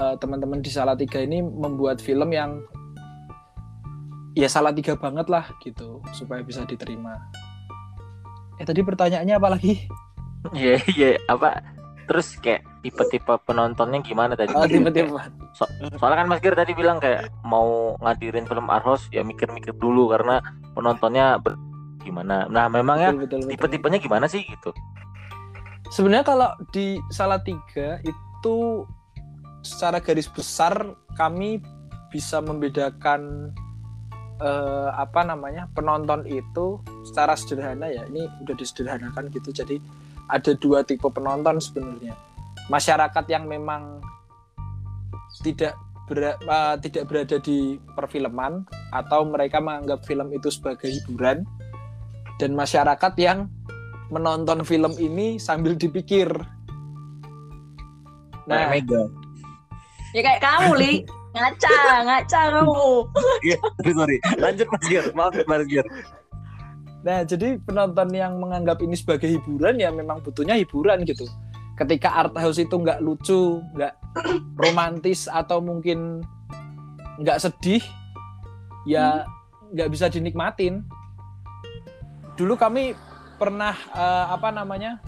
uh, teman-teman di Salatiga ini membuat film yang ya Salatiga banget lah gitu supaya bisa diterima. Eh tadi pertanyaannya apa lagi? Iya iya apa terus kayak tipe-tipe penontonnya gimana tadi? Oh, tiba-tiba. Soalnya kan Mas Gir tadi bilang kayak mau ngadirin film Arhos ya mikir-mikir dulu karena penontonnya gimana nah betul, betul. tipe-tipenya gimana sih gitu Sebenarnya kalau di Salatiga itu secara garis besar kami bisa membedakan eh, apa namanya penonton itu secara sederhana ya ini udah disederhanakan gitu jadi ada dua tipe penonton sebenarnya masyarakat yang memang tidak ber- eh, tidak berada di perfilman atau mereka menganggap film itu sebagai hiburan dan masyarakat yang menonton film ini sambil dipikir. Nah, Mega Ya kayak kamu, Li. Ngaca, ngaca kamu. iya sorry sorry lanjut Mas Gir maaf Mas Gir nah jadi penonton yang menganggap ini sebagai hiburan ya memang butuhnya hiburan gitu. Ketika art house itu nggak lucu, nggak romantis atau mungkin nggak sedih, ya nggak bisa dinikmatin. Dulu kami pernah eh, apa namanya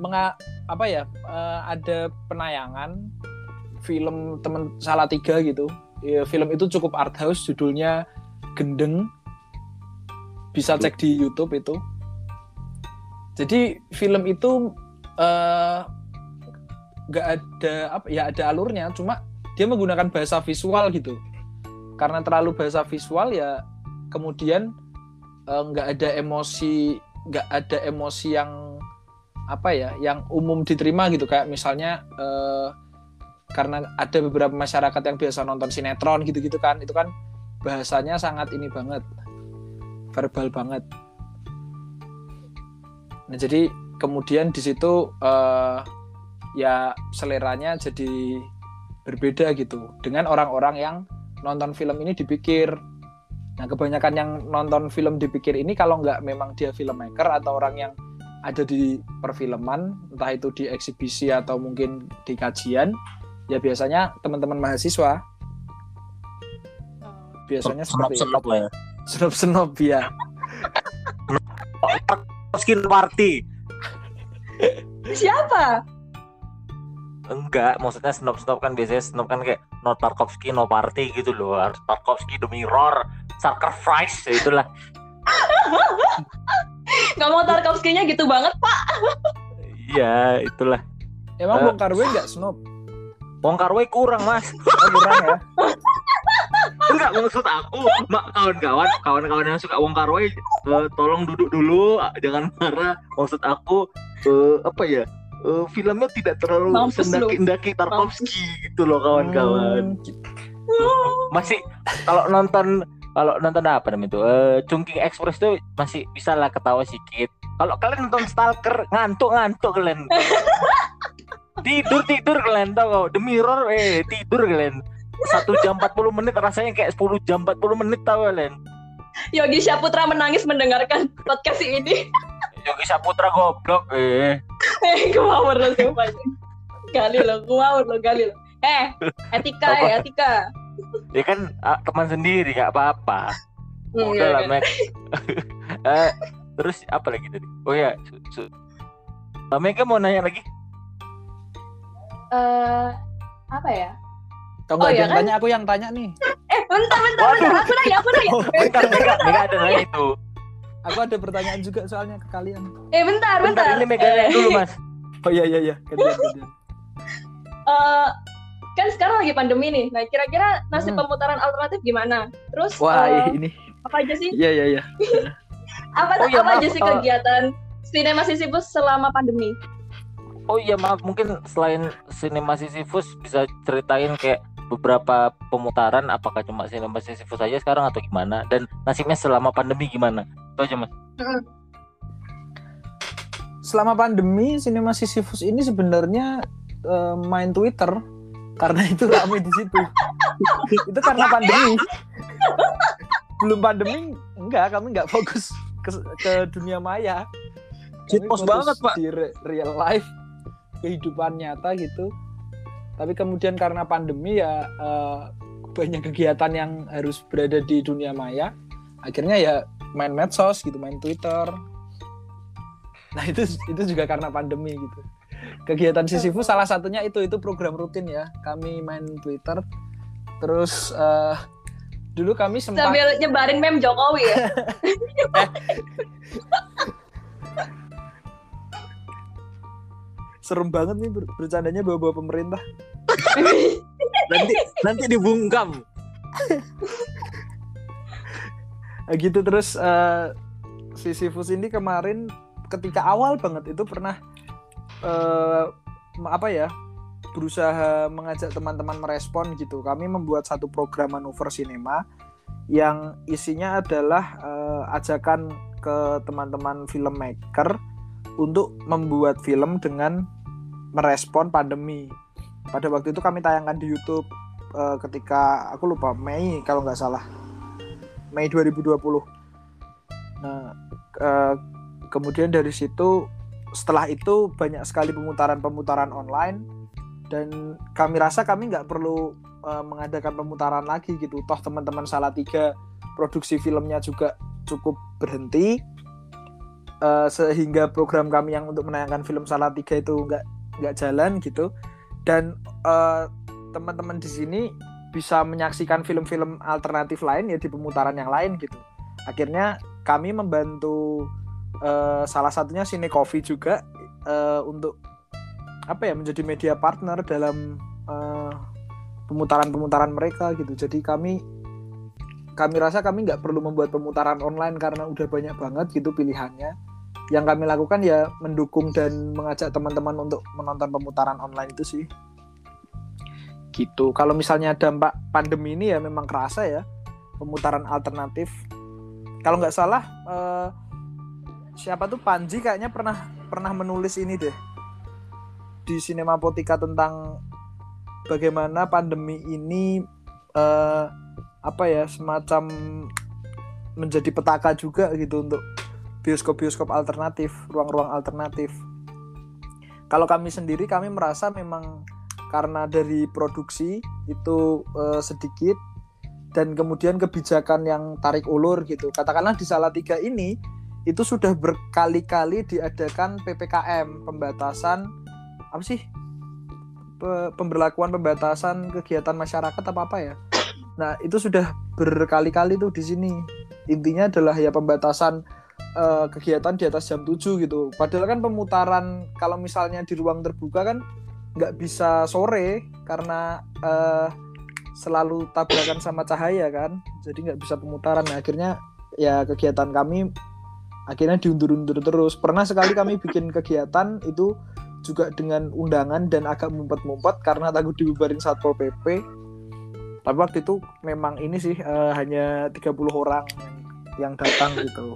menga apa ya eh, ada penayangan film teman salah tiga gitu ya, film itu cukup art house judulnya Gendeng bisa cek di YouTube itu. Jadi film itu eh, nggak ada apa ya ada alurnya cuma dia menggunakan bahasa visual gitu. Karena terlalu bahasa visual ya kemudian eh, nggak ada emosi nggak ada emosi yang apa ya yang umum diterima gitu. Kayak misalnya eh, karena ada beberapa masyarakat yang biasa nonton sinetron gitu-gitu kan itu kan bahasanya sangat ini banget verbal banget. Nah jadi kemudian di situ eh, ya seleranya jadi berbeda gitu dengan orang-orang yang nonton film ini dipikir. Nah, kebanyakan yang nonton film dipikir ini kalau nggak memang dia filmmaker atau orang yang ada di perfilman, entah itu di eksibisi atau mungkin di kajian, ya biasanya teman-teman mahasiswa. Biasanya seperti senop lah ya senop-senop ya. skin party Siapa? enggak maksudnya snop snop kan biasanya snop kan kayak no Tarkovsky no party gitu loh harus Tarkovsky the mirror sacrifice ya itulah Gak mau Tarkovsky-nya gitu banget, Pak. iya itulah Emang Eh. Bong Karwe nggak senop? Wong Karwe kurang mas Oh, kurang ya. enggak maksud aku. Mak kawan-kawan kawan-kawan yang suka Wong Karwe eh, tolong duduk dulu jangan marah. Maksud aku eh, apa ya eh, filmnya tidak terlalu Mampus lu. sendaki-ndaki Tarkovsky gitu loh kawan-kawan. Hmm. masih kalau nonton kalau nonton apa namanya itu eh Chungking Express tuh masih bisa lah ketawa sedikit. Kalau kalian nonton Stalker ngantuk ngantuk kalian. Tidur tidur kalian tau kau The Mirror eh tidur kalian satu jam 40 menit rasanya kayak 10 jam 40 menit tau kalian Yogi Syaputra menangis mendengarkan podcast ini. Yogi Saputra goblok eh Eh, kemauan lo sumpah. Gali lo, kemauan lo, gali lo. Eh, etika Apa? ya, etika. ya kan ah, teman sendiri gak apa-apa Hmm, udah iya, lah iya. Mac Eh, terus apa lagi tadi oh ya su, su. Mbak Mega mau nanya lagi Eh, apa ya? Oh, nggak ada iya yang kan? tanya, aku yang tanya nih. Eh, bentar, bentar, Waduh. bentar. Aku nanya, aku nanya. Oh, bentar Mega Mega ada nanya itu Aku ada pertanyaan juga soalnya ke kalian. Eh, bentar, bentar. bentar ini Mega Eh, dulu mas Oh iya iya iya, gantian gantian. eh, kan sekarang lagi pandemi nih. Nah, kira-kira nasib Hmm. pemutaran alternatif gimana? Terus Wah, eh, ini. apa aja sih? Iya iya iya. Apa Oh, iya, apa maaf, aja sih eh, kegiatan Sinema Sisyphus selama pandemi? Oh iya maaf mungkin selain Cinema Sisyphus bisa ceritain kayak beberapa pemutaran apakah cuma Cinema Sisyphus saja sekarang atau gimana dan nasibnya selama pandemi gimana itu aja mas Selama pandemi, Cinema Sisyphus ini sebenarnya eh, main Twitter karena itu ramai di situ. itu karena pandemi. Belum pandemi, enggak, kami enggak fokus ke, ke dunia maya. Fokus banget, Pak. Di re- real life, kehidupan nyata gitu. Tapi kemudian karena pandemi ya eh, banyak kegiatan yang harus berada di dunia maya. Akhirnya ya main medsos gitu, main Twitter. Nah itu itu juga karena pandemi gitu. Kegiatan Sisyphus salah satunya itu itu program rutin ya. Kami main Twitter, terus eh, dulu kami sempat Sambil nyebarin meme Jokowi ya. serem banget nih ber- bercandanya bawa-bawa pemerintah. nanti nanti dibungkam Nah, gitu terus eh, si Sifus ini kemarin ketika awal banget itu pernah eh, m- apa ya berusaha mengajak teman-teman merespon gitu. Kami membuat satu program manuver sinema yang isinya adalah eh, ajakan ke teman-teman filmmaker untuk membuat film dengan merespon pandemi. Pada waktu itu kami tayangkan di YouTube eh, ketika aku lupa Mei kalau nggak salah. Mei 2020. Nah, eh, kemudian dari situ setelah itu banyak sekali pemutaran-pemutaran online dan kami rasa kami nggak perlu eh, mengadakan pemutaran lagi gitu. Toh teman-teman salah tiga produksi filmnya juga cukup berhenti Eh, sehingga program kami yang untuk menayangkan film salah tiga itu nggak nggak jalan gitu dan eh, teman-teman di sini bisa menyaksikan film-film alternatif lain ya di pemutaran yang lain gitu. Akhirnya kami membantu eh, salah satunya Cine Coffee juga eh, untuk apa ya menjadi media partner dalam eh, pemutaran-pemutaran mereka gitu. Jadi kami kami rasa kami nggak perlu membuat pemutaran online karena udah banyak banget gitu pilihannya. Yang kami lakukan ya mendukung dan mengajak teman-teman untuk menonton pemutaran online itu sih gitu. Kalau misalnya dampak pandemi ini ya memang kerasa ya pemutaran alternatif. Kalau nggak salah eh, siapa tuh Panji kayaknya pernah pernah menulis ini deh di Sinemapotika tentang bagaimana pandemi ini eh, apa ya semacam menjadi petaka juga gitu untuk bioskop-bioskop alternatif, ruang-ruang alternatif. Kalau kami sendiri kami merasa memang karena dari produksi itu eh, sedikit dan kemudian kebijakan yang tarik ulur gitu. Katakanlah di Salatiga ini itu sudah berkali-kali diadakan PPKM, pembatasan apa sih? Pe- pemberlakuan pembatasan kegiatan masyarakat apa apa ya? Nah, itu sudah berkali-kali tuh di sini. Intinya adalah ya pembatasan eh, kegiatan di atas jam 7 gitu. Padahal kan pemutaran kalau misalnya di ruang terbuka kan nggak bisa sore karena eh, selalu tabrakan sama cahaya kan. Jadi nggak bisa pemutaran. Nah, akhirnya ya kegiatan kami akhirnya diundur-undur terus. Pernah sekali kami bikin kegiatan itu juga dengan undangan dan agak mumpet-mumpet karena takut dibubarin satpol pp tapi waktu itu memang ini sih eh, hanya 30 orang yang datang gitu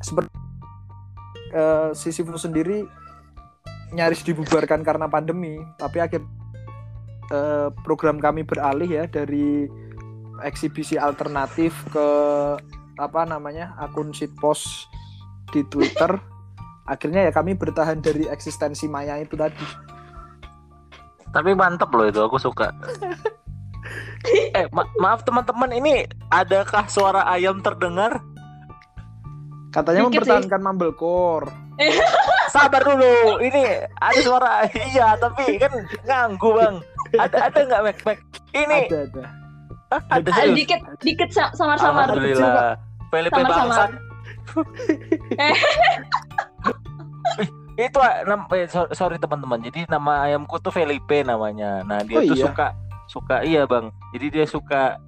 seperti eh, Sisyphus sendiri nyaris dibubarkan karena pandemi tapi akhir eh, program kami beralih ya dari eksibisi alternatif ke apa namanya akun shitpost di Twitter. Akhirnya ya kami bertahan dari eksistensi Maya itu tadi. Tapi mantep loh itu aku suka. Eh ma- maaf teman-teman ini adakah suara ayam terdengar katanya Dikit sih. mempertahankan Mumblecore sabar dulu. Ini ada suara iya tapi kan nganggu bang. Ada ada nggak Mac? Mac ini. Ada ada. Ah, ada serius? dikit dikit sa- samar-samar. Alhamdulillah. Felipe Samar-samar. bangsat. Itu ah, nam eh, so- sorry teman-teman. Jadi nama ayamku tuh Felipe namanya. Nah dia Oh, tuh iya? suka suka iya bang. Jadi dia suka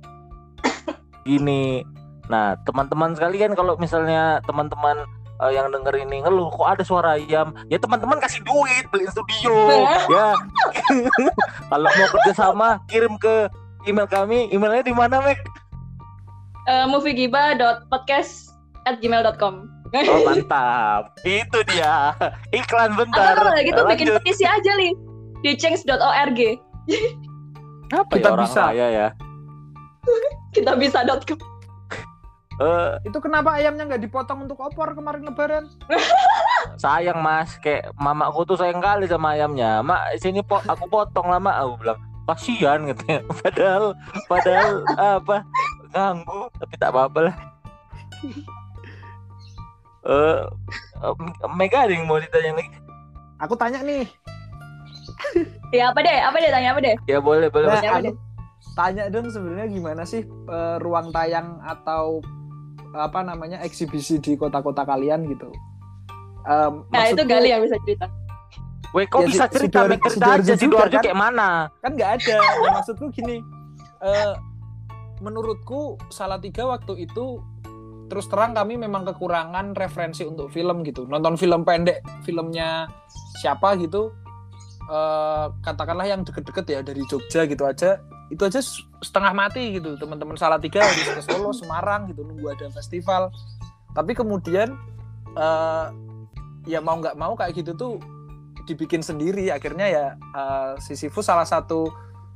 gini nah teman-teman sekalian kalau misalnya teman-teman eh, yang denger ini ngeluh kok ada suara ayam? Ya teman-teman kasih duit beli studio. Ya. Kalau mau kerja sama kirim ke email kami. Emailnya di mana Mek? Eh, moviegiba.podcast at gmail.com oh mantap. Itu dia. Iklan bentar. Atau kalau gitu bikin Lanjut. petisi aja li. Di change.org apa Kita ya orang bisa. ya? Kita bisa.com Eh, itu kenapa ayamnya nggak dipotong untuk opor kemarin lebaran? Sayang mas. Kayak mamaku tuh sayang kali sama ayamnya. Mak sini po aku potong lah mak. Aku bilang kasihan katanya padahal padahal apa ganggu tapi tak apa-apa lah. Eh eh, Mega ada yang mau ditanya lagi? Aku tanya nih. Ya apa deh? Apa deh? Tanya apa deh? Ya boleh boleh Nah, Mas. apa deh? tanya dong sebenarnya gimana sih eh, ruang tayang atau apa namanya eksibisi di kota-kota kalian gitu. Em, Nah, itu Gali yang bisa cerita. Weh, kok Ya, bisa si- cerita? Make cerita aja, juga, Sidoarjo kan? kayak mana? kan nggak ada Ya, maksudku gini eh, menurutku salah tiga waktu itu terus terang kami memang kekurangan referensi untuk film gitu nonton film pendek filmnya siapa gitu eh, katakanlah yang deket-deket ya dari Jogja gitu aja itu aja setengah mati gitu teman-teman salah tiga harus ke Solo Semarang gitu nunggu ada festival tapi kemudian eh, ya mau nggak mau kayak gitu tuh dibikin sendiri akhirnya ya eh, Sisyphus salah satu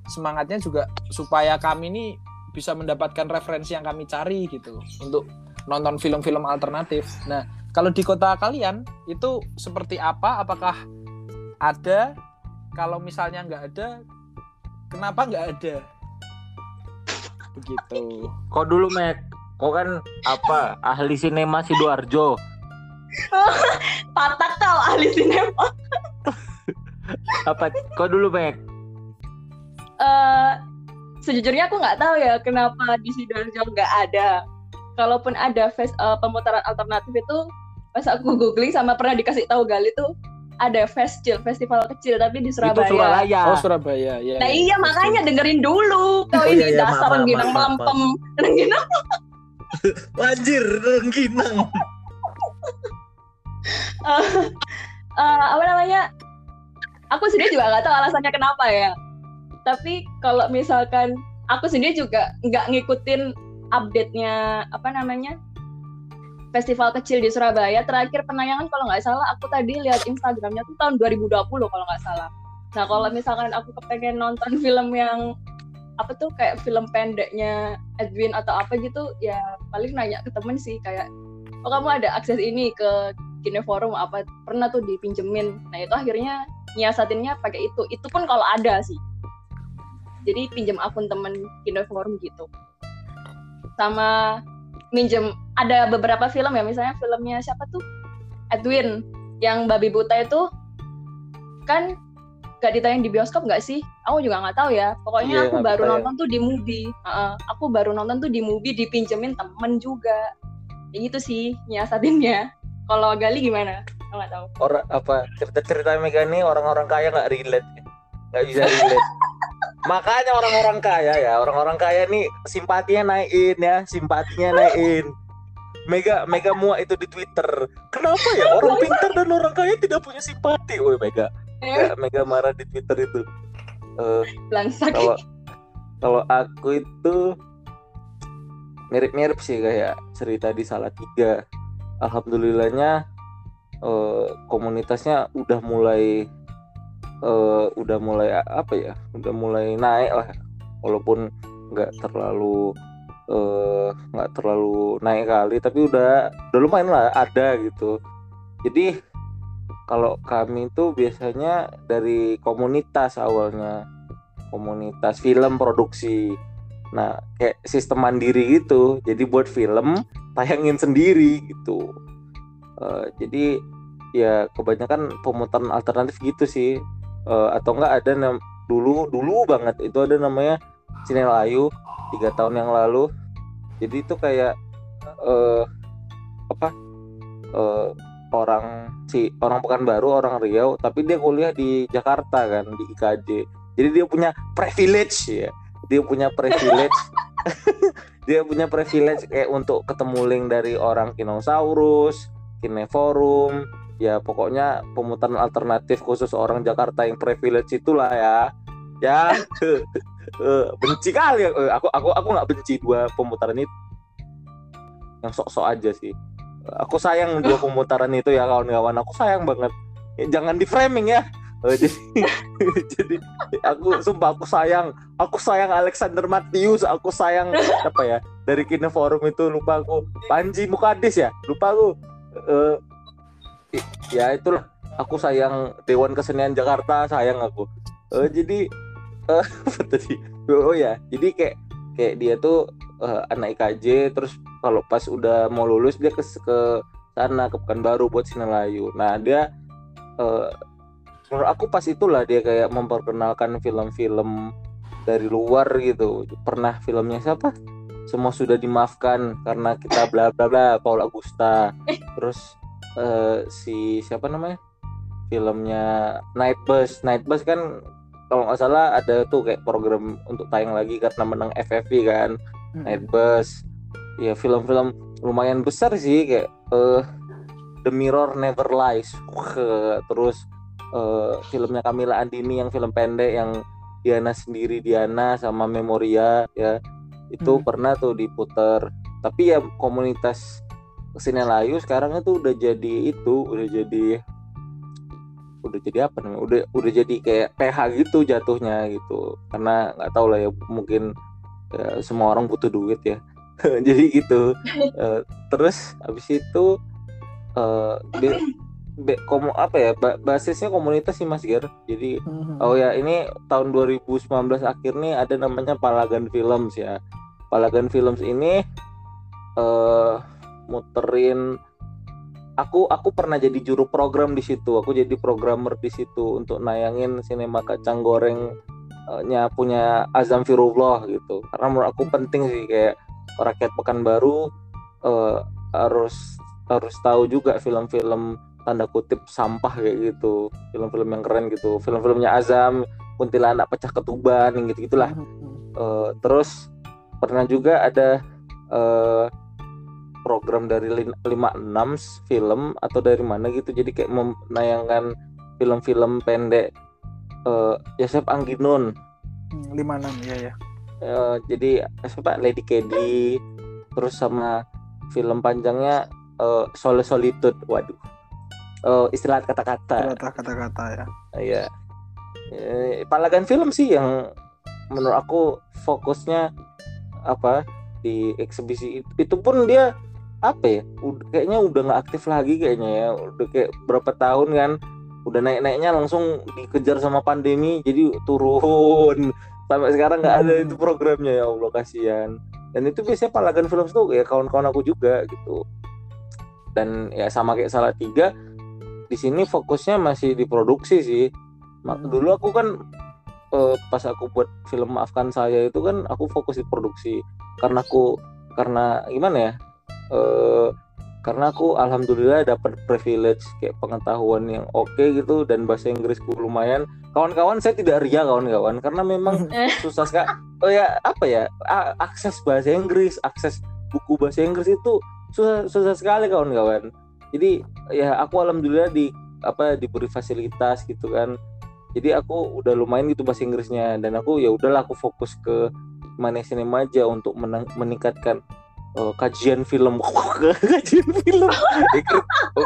semangatnya juga supaya kami ini bisa mendapatkan referensi yang kami cari gitu untuk nonton film-film alternatif. Nah, kalau di kota kalian itu seperti apa? Apakah ada? Kalau misalnya nggak ada, kenapa nggak ada? Begitu. Kok dulu, Mek? Kok kan apa ahli sinema Sidoarjo? Patak kau ahli sinema. Apa? Kok dulu, Mek? Eh, sejujurnya aku nggak tahu ya kenapa di Sidoarjo nggak ada. Kalaupun ada fes, eh, pemutaran alternatif itu, pas aku googling sama pernah dikasih tahu Gali tuh ada festival festival kecil tapi di Itu Surabaya. Surabaya. Oh Surabaya, ya. Nah iya makanya dengerin dulu Oh, kau ini iya, iya, dasar rengginang melempem rengginang Anjir, rengginang. eh, eh, apa namanya aku sendiri juga nggak tahu alasannya kenapa ya tapi kalau misalkan aku sendiri juga nggak ngikutin update-nya apa namanya festival kecil di Surabaya terakhir penayangan kalau nggak salah aku tadi lihat Instagramnya tuh tahun 2020 kalau nggak salah. Nah kalau misalkan aku kepengen nonton film yang apa tuh kayak film pendeknya Edwin atau apa gitu ya paling nanya ke temen sih kayak oh kamu ada akses ini ke Kineforum apa? Pernah tuh dipinjemin. Nah itu akhirnya nyiasatinnya pakai itu. Itu pun kalau ada sih. Jadi pinjam akun temen Kineforum gitu. Sama minjem ada beberapa film ya misalnya filmnya siapa tuh? Edwin yang babi buta itu kan gak ditayang di bioskop nggak sih? Aku juga nggak tah ya pokoknya Iya, aku baru ditayang. nonton tuh di movie. Heeh, aku baru nonton tuh di movie dipinjemin temen juga. Ya gitu sih nyiasatinnya. Kalau Gali gimana? Aku nggak tahu. Orang apa cerita-cerita Mega ini orang-orang kaya nggak relate, nggak bisa relate. Makanya orang-orang kaya ya, orang-orang kaya nih simpatinya naikin ya, simpatinya naikin. Mega Mega muak itu di Twitter. Kenapa ya orang pintar dan orang kaya tidak punya simpati? Woi Mega, eh, Mega, Mega marah di Twitter itu. Eh, belangsak kalau kalau aku itu mirip-mirip sih kayak cerita di Salatiga. Alhamdulillahnya eh, komunitasnya udah mulai eh, udah mulai apa ya? Udah mulai naik lah. Walaupun nggak terlalu eh, nggak terlalu naik kali, tapi udah udah lumayan lah ada gitu. Jadi kalau kami itu biasanya dari komunitas awalnya komunitas film produksi. Nah, kayak sistem mandiri gitu. Jadi buat film tayangin sendiri gitu. Eh, jadi ya kebanyakan pemutaran alternatif gitu sih. Eh, atau enggak ada nam- dulu dulu banget itu ada namanya Cinelayu tiga tahun yang lalu. Jadi itu kayak eh apa eh, orang si orang Pekanbaru orang Riau tapi dia kuliah di Jakarta kan di IKJ jadi dia punya privilege ya. Dia punya privilege. Dia punya privilege kayak untuk ketemu link dari orang Kinosaurus Kineforum ya pokoknya pemutaran alternatif khusus orang Jakarta yang privilege itulah ya. Ya. Eh, benci kali Eh, aku aku aku nggak benci dua pemutaran itu. Yang sok-sok aja sih. Aku sayang dua pemutaran itu ya kawan-kawan. Aku sayang banget. Ya, jangan di framing ya. Eh, jadi jadi aku sumpah aku sayang. Aku sayang Alexander Matius aku sayang apa ya? Dari Kineforum itu lupa aku. Panji Mukadis ya? Lupa aku. Eh, i- ya itulah. Aku sayang Dewan Kesenian Jakarta sayang aku. Eh, jadi apa tadi? Oh ya. Jadi kayak kayak dia tuh eh, anak IKJ terus kalau pas udah mau lulus dia ke ke sana ke Pekanbaru buat Sinelayu nah dia eh, menurut aku pas itulah dia kayak memperkenalkan film-film dari luar gitu. Pernah filmnya siapa? Semua sudah dimaafkan karena kita bla bla bla Paul Augusta. Terus eh, si siapa namanya? Filmnya Night Bus. Night Bus kan kalau nggak salah ada tuh kayak program untuk tayang lagi karena menang FFV kan. Night Bus. Ya film-film lumayan besar sih kayak eh, The Mirror Never Lies. Wah, terus eh, filmnya Camila Andini yang film pendek yang Diana sendiri Diana sama Memoria ya. Itu Hmm. pernah tuh diputer tapi ya komunitas Sinelayu sekarang itu udah jadi itu udah jadi udah jadi apa namanya udah udah jadi kayak PH gitu jatuhnya gitu karena nggak tahu lah ya mungkin ya, semua orang butuh duit ya jadi gitu Eh, terus habis itu eh be- be- komu apa ya ba- basisnya komunitas sih Mas Ger jadi Mhm. Oh ya, ini tahun 2019 akhir nih ada namanya Palagan Films ya. Palagan Films ini eh muterin aku aku pernah jadi juru program di situ. Aku jadi programmer di situ untuk nayangin sinema kacang goreng eh, nya punya Azam Firullah gitu. Karena menurut aku penting sih kayak rakyat Pekanbaru eh, harus harus tahu juga film-film tanda kutip sampah kayak gitu film-film yang keren gitu film-filmnya Azam kuntilanak pecah ketuban gitu gitulah Mhm. terus pernah juga ada eh, program dari lin- 56 film atau dari mana gitu. Jadi kayak menayangkan film-film pendek eh Yosef Angginun Hmm, lima enam ya ya Eh, jadi siapa? Lady Kedi terus sama film panjangnya eh Sole Solitude. Waduh. Eh, istilah kata-kata. Kata kata-kata ya. Iya. Eh, Palagan film sih yang menurut aku fokusnya apa? Di eksibisi. Itu, itu pun dia apa ya? ud- kayaknya udah nggak aktif lagi kayaknya ya. Udah kayak berapa tahun kan udah naik-naiknya langsung dikejar sama pandemi jadi turun sampai sekarang nggak ada Hmm. itu programnya ya Allah kasihan dan itu biasanya Palagan Films tuh ya kawan-kawan aku juga gitu dan ya sama kayak salah tiga di sini fokusnya masih di produksi sih Hmm. dulu aku kan eh, pas aku buat film maafkan saya itu kan aku fokus di produksi karena aku karena gimana ya eh karena aku alhamdulillah dapat privilege kayak pengetahuan yang oke gitu dan bahasa Inggrisku lumayan. Kawan-kawan saya tidak ria kawan-kawan. Karena memang susah sekali. Oh ya apa ya? Akses bahasa Inggris akses buku bahasa Inggris itu susah susah sekali kawan-kawan. Jadi ya aku alhamdulillah di apa diberi fasilitas gitu kan. Jadi aku udah lumayan gitu bahasa Inggrisnya. Dan aku ya udahlah aku fokus ke mana sinema aja untuk meningkatkan eh, kajian film. Kajian film. Ya,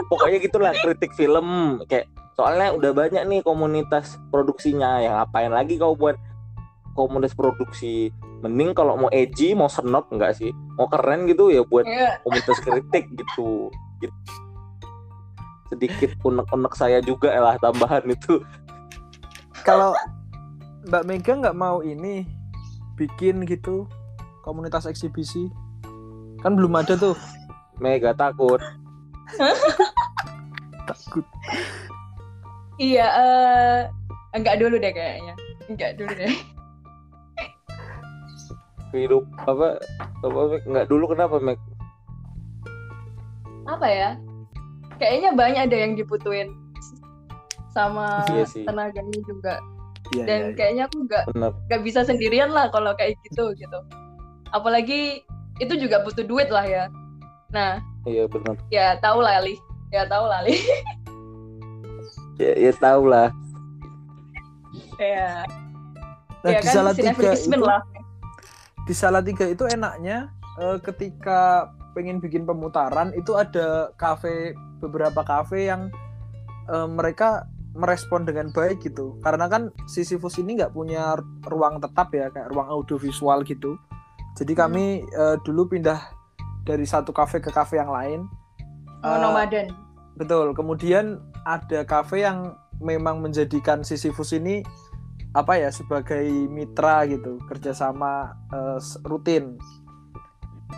pokoknya gitulah kritik film. Kayak soalnya udah banyak nih komunitas produksinya. Yang ngapain lagi kau buat komunitas produksi? Mending kalau mau edgy mau senop enggak sih? Mau keren gitu ya buat Iya. komunitas kritik gitu. Gitu. sedikit unek-unek saya juga lah tambahan itu. Kalau Mbak Mega nggak mau ini bikin gitu komunitas eksibisi kan belum ada tuh mega takut takut Iya, eh enggak dulu deh kayaknya. Enggak dulu deh. hidup apa apa Meg? nggak dulu kenapa Meg Apa ya? Kayaknya banyak ada yang diputuin sama Iya sih. tenaganya juga. Iya, Dan iya, iya. kayaknya aku enggak bener nggak bisa sendirian lah kalau kayak gitu gitu. Apalagi itu juga butuh duit lah ya. Nah, iya bener ya tahu lah Ali. Ya tahu lah Ali. ya, ya tahu lah ya, nah ya di kan Salatiga itu lah. di Salatiga itu enaknya eh, ketika pengen bikin pemutaran itu ada kafe beberapa kafe yang eh, mereka merespon dengan baik gitu karena kan Sisyphus ini nggak punya ruang tetap ya kayak ruang audiovisual gitu jadi Hmm. kami eh, dulu pindah dari satu kafe ke kafe yang lain Oh, Eh, nomaden. Betul. Kemudian ada kafe yang memang menjadikan Sisyphus ini apa ya sebagai mitra gitu, kerjasama s- rutin.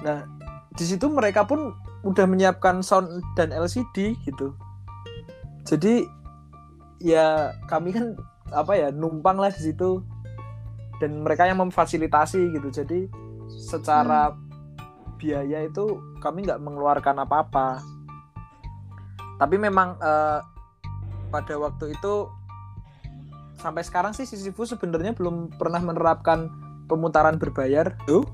Nah, di situ mereka pun udah menyiapkan sound dan LCD gitu. Jadi ya kami kan apa ya numpang lah di situ dan mereka yang memfasilitasi gitu jadi secara biaya itu kami nggak mengeluarkan apa-apa tapi memang eh, pada waktu itu sampai sekarang sih Sisyphus sebenarnya belum pernah menerapkan pemutaran berbayar tuh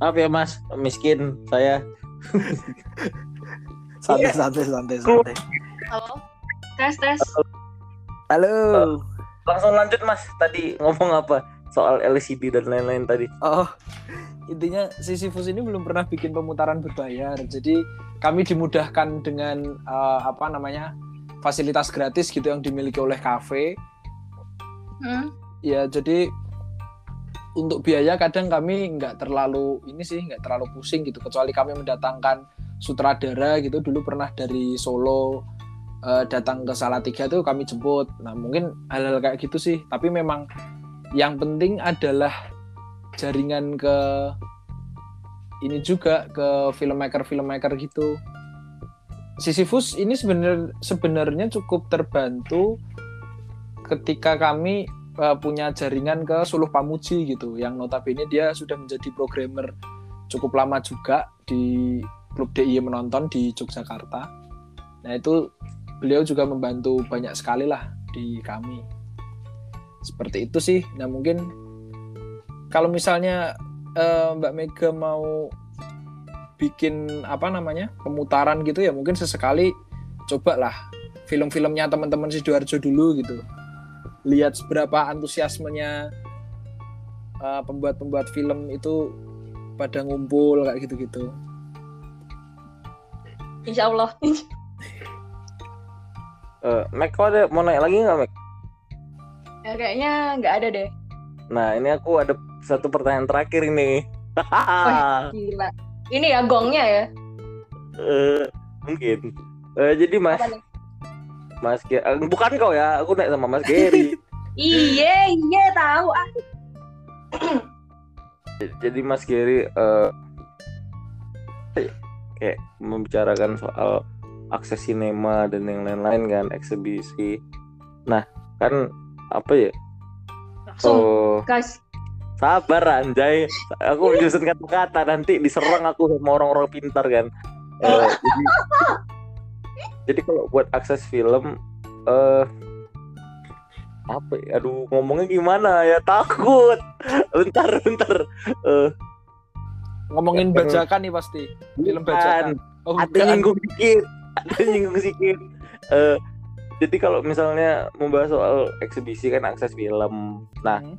Maaf ya Mas, miskin saya. santai Iya. santai santai santai Halo. Tes tes. halo Langsung lanjut Mas. Tadi ngomong apa? Soal LCD dan lain-lain tadi. Oh, intinya Sisyphus ini belum pernah bikin pemutaran berbayar. Jadi kami dimudahkan dengan eh, apa namanya fasilitas gratis gitu yang dimiliki oleh kafe. Hmm. Ya jadi untuk biaya kadang kami nggak terlalu ini sih nggak terlalu pusing gitu. Kecuali kami mendatangkan sutradara gitu dulu pernah dari Solo eh, datang ke Salatiga tuh kami jemput. Nah mungkin hal-hal kayak gitu sih. Tapi memang yang penting adalah jaringan ke ini juga ke filmmaker filmmaker gitu. Sisyphus ini sebenarnya sebenarnya cukup terbantu ketika kami uh, punya jaringan ke Suluh Pamuji gitu, yang notabene dia sudah menjadi programmer cukup lama juga di klub DIY menonton di Yogyakarta. Nah itu beliau juga membantu banyak sekali lah di kami. Seperti itu sih. Nah mungkin kalau misalnya eh, Mbak Mega mau bikin apa namanya pemutaran gitu ya mungkin sesekali cobalah film-filmnya teman-teman sidoarjo dulu gitu lihat seberapa antusiasmenya eh, pembuat-pembuat film itu pada ngumpul kayak gitu-gitu Insya Allah. Eh, Mac, kau ada mau nanya lagi nggak Mac? Ya, kayaknya nggak ada deh. Nah ini aku ada satu pertanyaan terakhir ini. Gila. Ini ya gongnya ya. Eh, mungkin. Eh, jadi Mas? Mas Ge- eh, bukan kau ya, aku naik sama Mas Gary. Iya, iya tahu ah. jadi Mas Gary eh, kayak membicarakan soal akses sinema dan yang lain-lain kan eksibisi. Nah kan apa ya? Langsung Oh guys. sabar anjay. Aku menyusun kata-kata nanti diserang aku sama orang-orang pintar kan. Eh, jadi, jadi kalau buat akses film eh apa ya? Aduh ngomongnya gimana ya takut. Bentar bentar. Eh ngomongin Ya, bajakan nih pasti film bajakan oh, ada nyinggung dikit ada nyinggung sedikit Eh, jadi kalau misalnya membahas soal eksibisi kan akses film. Nah Hmm.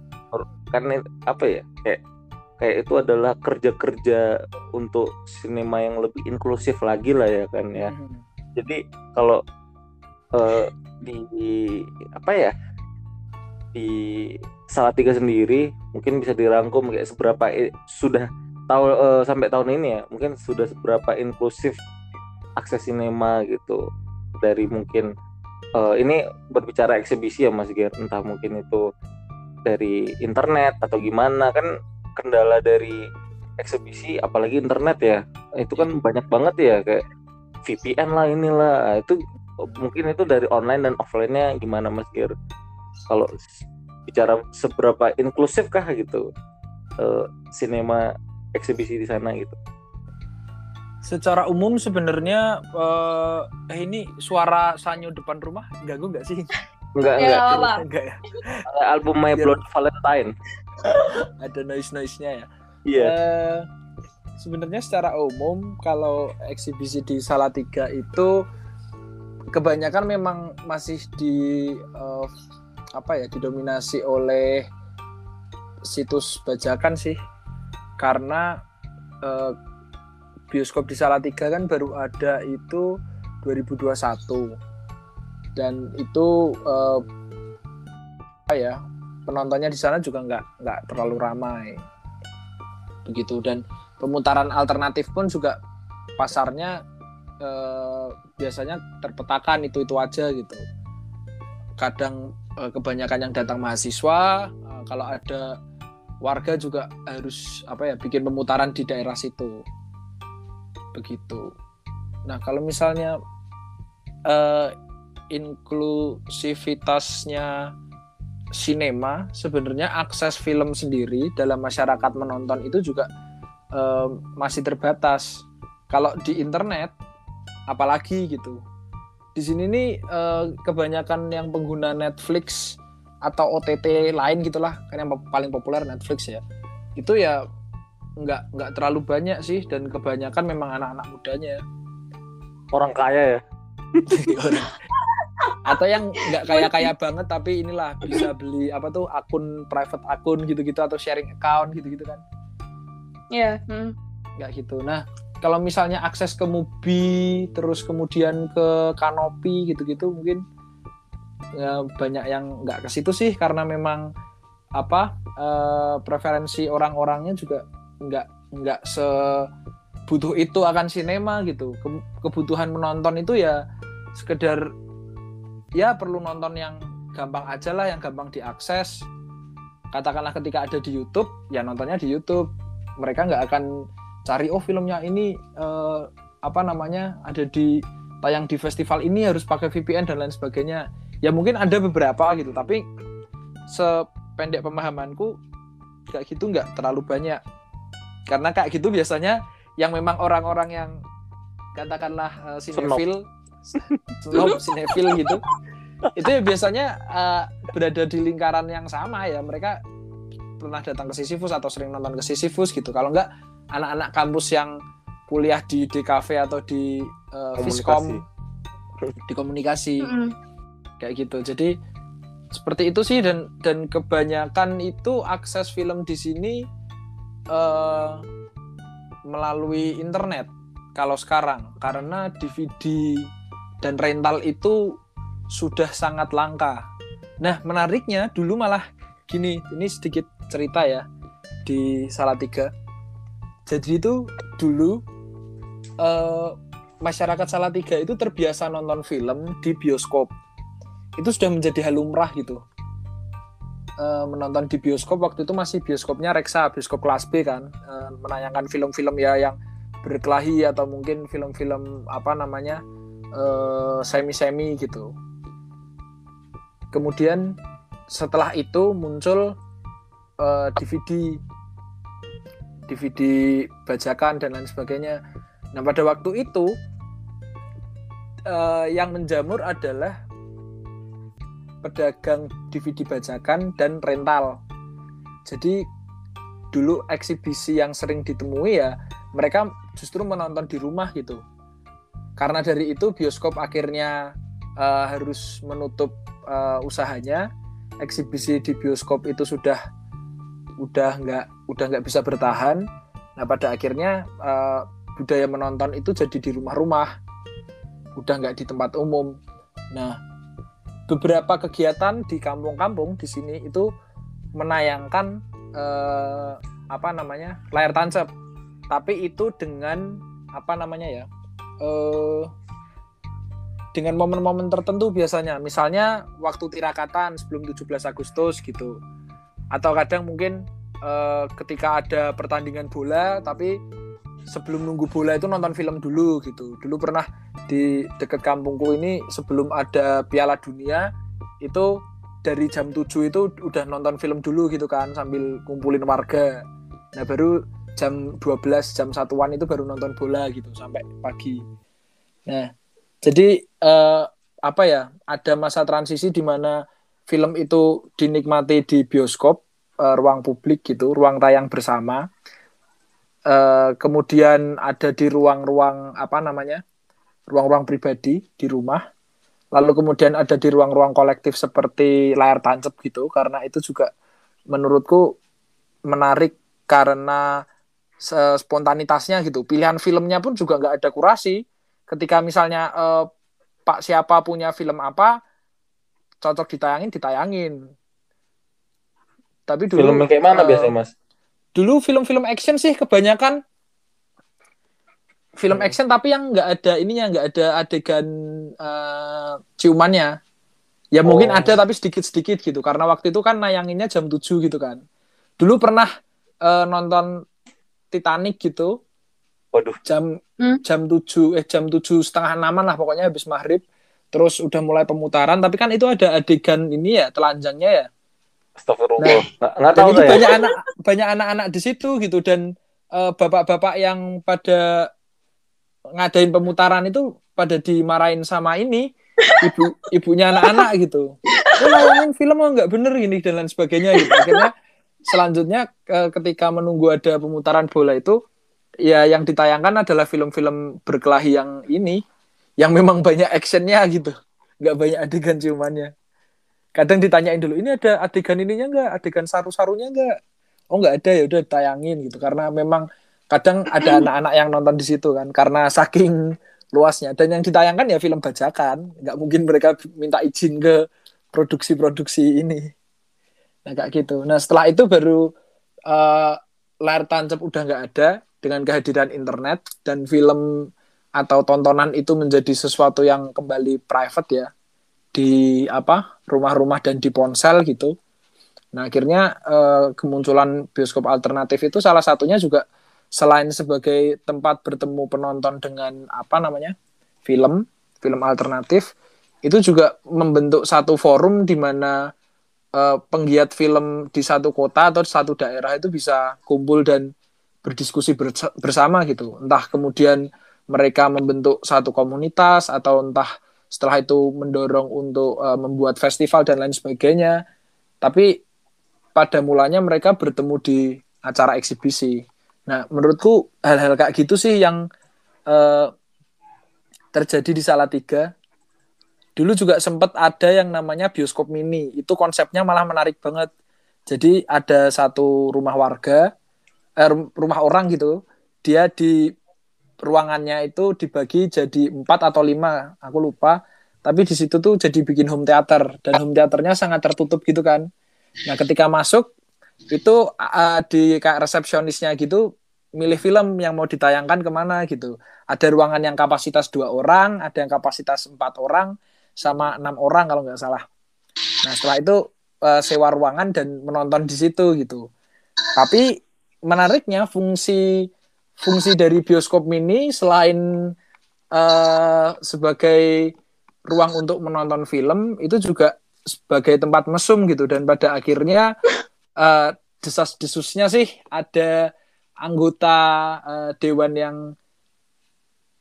kan apa ya? Kayak kayak itu adalah kerja-kerja untuk sinema yang lebih inklusif lagi lah ya kan ya. Mhm. jadi kalau eh, di apa ya? Di Salatiga sendiri mungkin bisa dirangkum kayak seberapa sudah tahu eh, sampai tahun ini ya mungkin sudah seberapa inklusif akses sinema gitu. Dari mungkin eh, ini berbicara eksibisi ya Mas Ger entah mungkin itu dari internet atau gimana. Kan kendala dari eksibisi apalagi internet ya itu kan banyak banget ya kayak VPN lah inilah. Nah, itu mungkin itu dari online dan offline-nya gimana Mas Gir kalau bicara seberapa inklusif kah gitu eh, sinema eksibisi di sana gitu secara umum sebenarnya eh, eh, ini suara sanyo depan rumah ganggu nggak sih? Enggak Ya, enggak apa? enggak ya? Album My Biar- Blood Valentine. Ada noise noise nya ya? Iya. Eh, sebenarnya secara umum kalau eksibisi di Salatiga itu kebanyakan memang masih di eh, apa ya didominasi oleh situs bajakan sih. Karena eh, bioskop di Salatiga kan baru ada itu 2021 dan itu eh, apa ya penontonnya di sana juga nggak nggak terlalu ramai. Begitu. Dan pemutaran alternatif pun juga pasarnya eh, biasanya terpetakan itu itu aja gitu. Kadang eh, kebanyakan yang datang mahasiswa eh, kalau ada warga juga harus apa ya bikin pemutaran di daerah situ begitu nah kalau misalnya eh, inklusivitasnya sinema sebenarnya akses film sendiri dalam masyarakat menonton itu juga eh, masih terbatas. Kalau di internet apalagi gitu. Di sini nih eh, kebanyakan yang pengguna Netflix atau OTT lain gitulah kan yang paling populer Netflix ya. Itu ya nggak nggak terlalu banyak sih dan kebanyakan memang anak-anak mudanya. Orang kaya ya. atau yang nggak kaya kaya banget tapi inilah bisa beli apa tuh akun private akun gitu-gitu atau sharing account gitu-gitu kan Iya. hmm. nggak gitu nah kalau misalnya akses ke Mubi terus kemudian ke Kanopi gitu-gitu mungkin ya banyak yang nggak ke situ sih karena memang apa eh, preferensi orang-orangnya juga nggak nggak sebutuh itu akan sinema gitu. Ke- kebutuhan menonton itu ya sekedar ya perlu nonton yang gampang aja lah yang gampang diakses. Katakanlah ketika ada di YouTube ya nontonnya di YouTube. Mereka nggak akan cari oh filmnya ini eh, apa namanya ada di tayang di festival ini harus pakai VPN dan lain sebagainya. Ya mungkin ada beberapa gitu tapi sependek pemahamanku kayak gitu nggak terlalu banyak karena kayak gitu biasanya yang memang orang-orang yang katakanlah uh, sinetfil snob sinetfil gitu itu ya biasanya uh, berada di lingkaran yang sama ya. Mereka pernah datang ke Sisyphus atau sering nonton ke Sisyphus gitu. Kalau enggak anak-anak kampus yang kuliah di DKV atau di uh, Viskom di komunikasi. Mm-mm. kayak gitu. Jadi seperti itu sih. Dan dan kebanyakan itu akses film di sini eh, melalui internet kalau sekarang karena DVD dan rental itu sudah sangat langka. Nah menariknya dulu malah gini ini sedikit cerita ya di Salatiga. Jadi itu dulu eh, masyarakat Salatiga itu terbiasa nonton film di bioskop itu sudah menjadi hal lumrah gitu Eh, menonton di bioskop waktu itu masih bioskopnya Reksa bioskop kelas B kan Eh, menayangkan film-film ya yang berkelahi atau mungkin film-film apa namanya eh, semi-semi gitu. Kemudian setelah itu muncul eh, DVD DVD bajakan dan lain sebagainya. Nah pada waktu itu eh, yang menjamur adalah pedagang DVD bajakan dan rental. Jadi dulu eksibisi yang sering ditemui ya mereka justru menonton di rumah gitu. Karena dari itu bioskop akhirnya eh, harus menutup eh, usahanya. Eksibisi di bioskop itu sudah udah nggak udah nggak bisa bertahan. Nah pada akhirnya eh, budaya menonton itu jadi di rumah-rumah, udah nggak di tempat umum. Nah beberapa kegiatan di kampung-kampung di sini itu menayangkan eh, apa namanya layar tancap. Tapi itu dengan apa namanya ya eh, dengan momen-momen tertentu biasanya. Misalnya waktu tirakatan sebelum 17 Agustus gitu. Atau kadang mungkin eh, ketika ada pertandingan bola tapi sebelum nunggu bola itu nonton film dulu gitu dulu pernah di dekat kampungku ini sebelum ada Piala Dunia itu dari jam 7 itu udah nonton film dulu gitu kan sambil kumpulin warga. Nah, baru jam 12 jam satuan itu baru nonton bola gitu sampai pagi. Nah, jadi eh, apa ya? Ada masa transisi di mana film itu dinikmati di bioskop, eh, ruang publik gitu, ruang tayang bersama. Eh, kemudian ada di ruang-ruang apa namanya? ruang-ruang pribadi di rumah. Lalu kemudian ada di ruang-ruang kolektif seperti layar tancap gitu karena itu juga menurutku menarik karena spontanitasnya gitu. Pilihan filmnya pun juga nggak ada kurasi. Ketika misalnya eh, Pak siapa punya film apa cocok ditayangin ditayangin. Tapi dulu Film kayak mana eh, biasanya mas? Dulu film-film action sih kebanyakan film Hmm. action tapi yang nggak ada ininya nggak ada adegan eh, ciumannya ya mungkin Oh. ada tapi sedikit-sedikit gitu karena waktu itu kan nayanginnya jam 7 gitu kan dulu pernah eh, nonton Titanic gitu Waduh. jam Hmm. jam 7 eh jam 7 setengah enaman lah pokoknya habis maghrib terus udah mulai pemutaran tapi kan itu ada adegan ini ya telanjangnya ya Astagfirullah. Nah, Nggak, tahu saya. banyak anak banyak anak-anak di situ gitu dan eh, bapak-bapak yang pada ngadain pemutaran itu pada dimarahin sama ini ibu ibunya anak-anak gitu. Oh, film oh, nggak bener ini dan lain sebagainya gitu. Akhirnya selanjutnya eh, ketika menunggu ada pemutaran bola itu ya yang ditayangkan adalah film-film berkelahi yang ini yang memang banyak actionnya gitu. Nggak banyak adegan ciumannya kadang ditanyain dulu ini ada adegan ininya enggak adegan saru-sarunya enggak oh enggak ada ya udah tayangin gitu. Karena memang kadang ada anak-anak yang nonton di situ kan karena saking luasnya. Dan yang ditayangkan ya film bajakan. Nggak mungkin mereka minta izin ke produksi-produksi ini. Nah kayak gitu. Nah setelah itu baru eh, layar tancap udah nggak ada dengan kehadiran internet dan film atau tontonan itu menjadi sesuatu yang kembali private ya di apa rumah-rumah dan di ponsel gitu. Nah akhirnya eh, kemunculan bioskop alternatif itu salah satunya juga selain sebagai tempat bertemu penonton dengan apa namanya film film alternatif itu juga membentuk satu forum di mana eh, penggiat film di satu kota atau satu daerah itu bisa kumpul dan berdiskusi bersa- bersama gitu. Entah kemudian mereka membentuk satu komunitas atau entah setelah itu mendorong untuk uh, membuat festival dan lain sebagainya. Tapi pada mulanya mereka bertemu di acara eksibisi. Nah, menurutku hal-hal kayak gitu sih yang uh, terjadi di Salatiga. Dulu juga sempat ada yang namanya bioskop mini. Itu konsepnya malah menarik banget. Jadi ada satu rumah warga, eh, rumah orang gitu. Dia di ruangannya itu dibagi jadi empat atau lima, aku lupa. Tapi di situ tuh jadi bikin home theater dan home theaternya sangat tertutup gitu kan. Nah ketika masuk itu uh, di kayak resepsionisnya gitu milih film yang mau ditayangkan ke mana gitu. Ada ruangan yang kapasitas dua orang, ada yang kapasitas empat orang, sama enam orang kalau nggak salah. Nah setelah itu uh, sewa ruangan dan menonton di situ gitu. Tapi menariknya fungsi fungsi dari bioskop mini selain uh, sebagai ruang untuk menonton film itu juga sebagai tempat mesum gitu. Dan pada akhirnya uh, desas-desusnya sih ada anggota uh, dewan yang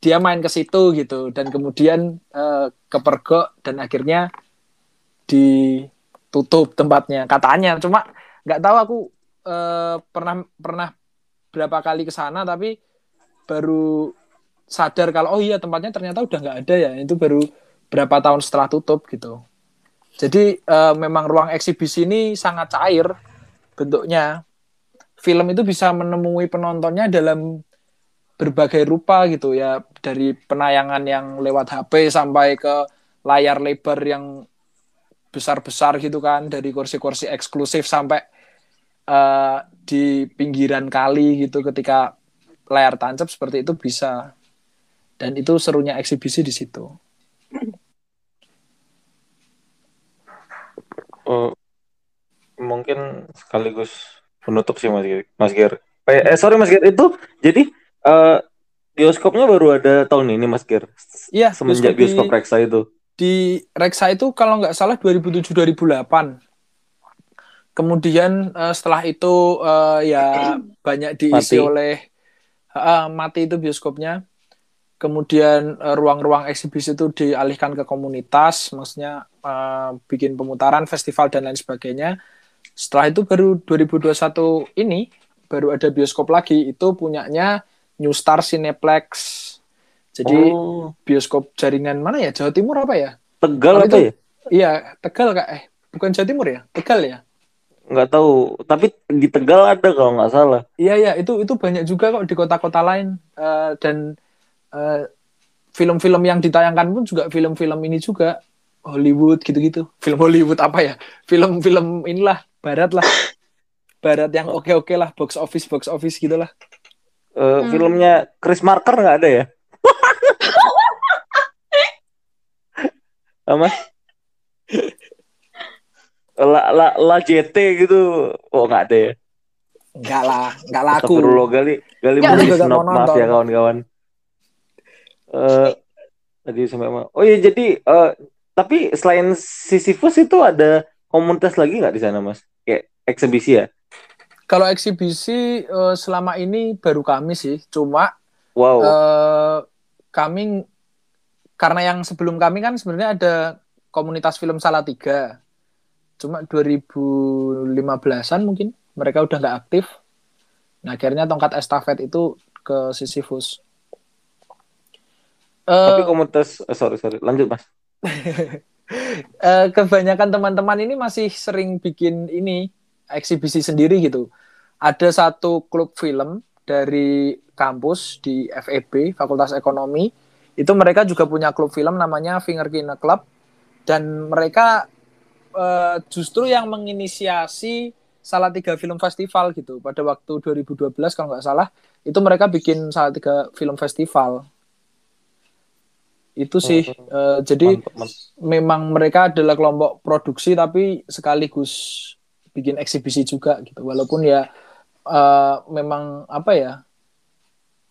dia main ke situ gitu. Dan kemudian uh, kepergok dan akhirnya ditutup tempatnya. Katanya cuma nggak tahu aku uh, pernah pernah berapa kali ke sana tapi baru sadar kalau oh iya tempatnya ternyata udah nggak ada ya. Itu baru berapa tahun setelah tutup gitu. Jadi uh, memang ruang eksibisi ini sangat cair bentuknya. Film itu bisa menemui penontonnya dalam berbagai rupa gitu ya. Dari penayangan yang lewat HP sampai ke layar lebar yang besar-besar gitu kan. Dari kursi-kursi eksklusif sampai uh, di pinggiran kali gitu ketika layar tancap seperti itu bisa dan itu serunya eksibisi di situ. Oh, mungkin sekaligus penutup sih Mas Ger. Mas Ger. Eh, eh, sorry Mas Ger itu jadi eh, bioskopnya baru ada tahun ini Mas Ger. Iya, Semenjak bioskop, di- Reksa itu. Di Reksa itu kalau nggak salah 2007-2008. Kemudian eh, setelah itu eh, ya banyak diisi Mati. oleh eh, mati itu bioskopnya. Kemudian eh, ruang-ruang eksibisi itu dialihkan ke komunitas, maksudnya eh, bikin pemutaran, festival dan lain sebagainya. Setelah itu baru 2021 ini baru ada bioskop lagi itu punyanya New Star Cineplex. Jadi oh, bioskop jaringan mana ya? Jawa Timur apa ya? Tegal apa itu- ya? Iya, Tegal kak. Eh, bukan Jawa Timur ya? Tegal ya? Nggak tahu. Tapi di Tegal ada kalau nggak salah. Iya, iya. Itu itu banyak juga kok di kota-kota lain. Eh, dan eh, film-film yang ditayangkan pun juga film-film ini juga Hollywood gitu-gitu. Film Hollywood apa ya? Film-film inilah Barat lah. Barat yang oke-oke lah, box office box office gitulah. Eh, Hmm. Filmnya Chris Marker nggak ada ya? Mas? La, la, la JT gitu. Oh, nggak ada ya? Enggak lah, enggak laku. Astagfirullah gali gali Ya, mau mau maaf nonton. ya kawan-kawan. Eh tadi sampai mana? Oh iya jadi eh tapi selain Sisyphus itu ada komunitas lagi nggak di sana mas kayak eksibisi ya Kalau eksibisi eh, selama ini baru kami sih, cuma wow eh, kami karena yang sebelum kami kan sebenarnya ada komunitas film Salatiga. Cuma 2015-an mungkin mereka udah nggak aktif. Nah, akhirnya tongkat estafet itu ke Sisyphus. Eh, tapi komunitas eh, sorry sorry lanjut mas eh, kebanyakan teman-teman ini masih sering bikin ini eksibisi sendiri gitu. Ada satu klub film dari kampus di FEB, Fakultas Ekonomi. Itu mereka juga punya klub film namanya Finger Kine Club dan mereka eh, justru yang menginisiasi Salatiga Film Festival gitu. Pada waktu 2012 kalau nggak salah, itu mereka bikin Salatiga Film Festival. Itu sih. eh, jadi Mantap, mantap. memang mereka adalah kelompok produksi tapi sekaligus bikin eksibisi juga gitu walaupun ya eh, memang apa ya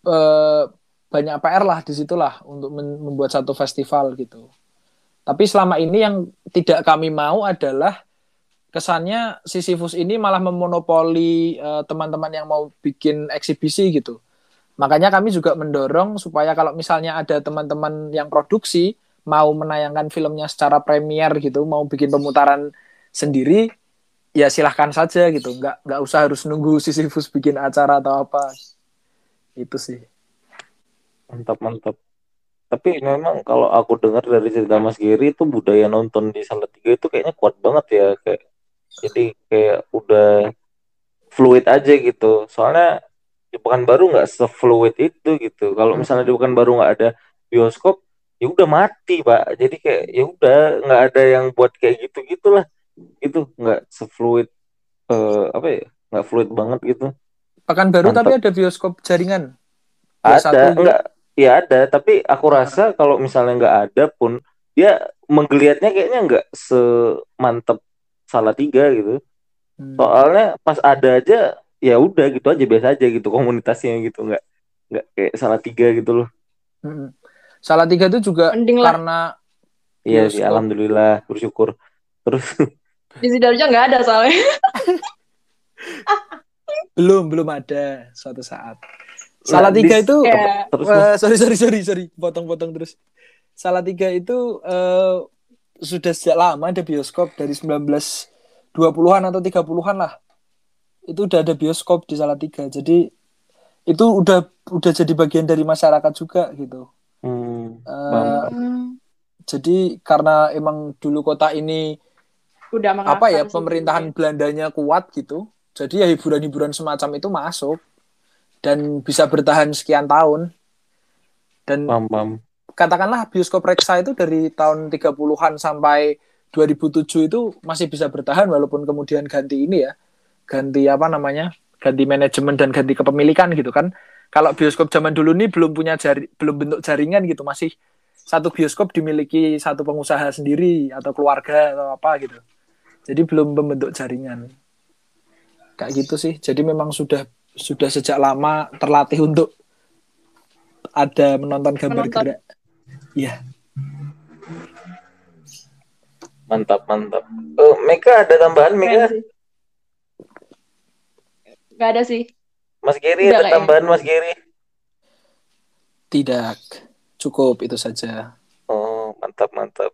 eh, banyak PR lah di situlah untuk membuat satu festival gitu tapi selama ini yang tidak kami mau adalah kesannya Sisyphus ini malah memonopoli eh, teman-teman yang mau bikin eksibisi gitu makanya kami juga mendorong supaya kalau misalnya ada teman-teman yang produksi mau menayangkan filmnya secara premier gitu, mau bikin pemutaran sendiri, ya silahkan saja gitu. Nggak nggak usah harus nunggu Sisyphus bikin acara atau apa. Itu sih. mantap mantap tapi memang kalau aku dengar dari cerita Mas Giri itu budaya nonton di Salatiga itu kayaknya kuat banget ya kayak jadi kayak udah fluid aja gitu. Soalnya di Pekanbaru nggak sefluid itu gitu. Kalau misalnya di Pekanbaru nggak ada bioskop ya udah mati pak. Jadi kayak ya udah nggak ada yang buat kayak gitu gitulah itu nggak sefluid eh, apa ya nggak fluid banget gitu. Pekanbaru Mantap. tapi ada bioskop jaringan. Ada enggak ya ada tapi aku rasa kalau misalnya nggak ada pun dia menggeliatnya kayaknya nggak semantep salah tiga gitu Hmm. soalnya pas ada aja ya udah gitu aja biasa aja gitu komunitasnya gitu nggak nggak kayak salah tiga gitu loh Mm-mm. Salah tiga itu juga Mending lah. karena iya sih Bioskop. alhamdulillah bersyukur terus Di Sidoarjo nggak ada soalnya. belum belum ada suatu saat. Salah tiga itu Ya. terus Eh, sorry sorry sorry sorry. Potong-potong terus. Salah tiga itu eh, sudah sejak lama ada bioskop dari 1920-an atau 30-an lah. Itu udah ada bioskop di salah tiga. Jadi itu udah udah jadi bagian dari masyarakat juga gitu. Hmm, Eh. Hmm, jadi karena emang dulu kota ini udah apa ya pemerintahan Belandanya kuat gitu jadi ya hiburan-hiburan semacam itu masuk dan bisa bertahan sekian tahun dan paham paham katakanlah bioskop Reksa itu dari tahun 30-an sampai 2007 itu masih bisa bertahan walaupun kemudian ganti ini ya. Ganti apa namanya? Ganti manajemen dan ganti kepemilikan gitu kan. Kalau bioskop zaman dulu ini belum punya jari, belum bentuk jaringan gitu, masih satu bioskop dimiliki satu pengusaha sendiri atau keluarga atau apa gitu. Jadi belum membentuk jaringan. Kayak gitu sih. Jadi memang sudah sudah sejak lama terlatih untuk ada menonton gambar Menonton. gerak. Iya. mantap mantap Eh, Mega ada tambahan Mega. Nggak ada sih. Mas Giri Udah ada kayaknya. tambahan Mas Giri Tidak. Cukup itu saja. Oh, mantap, mantap.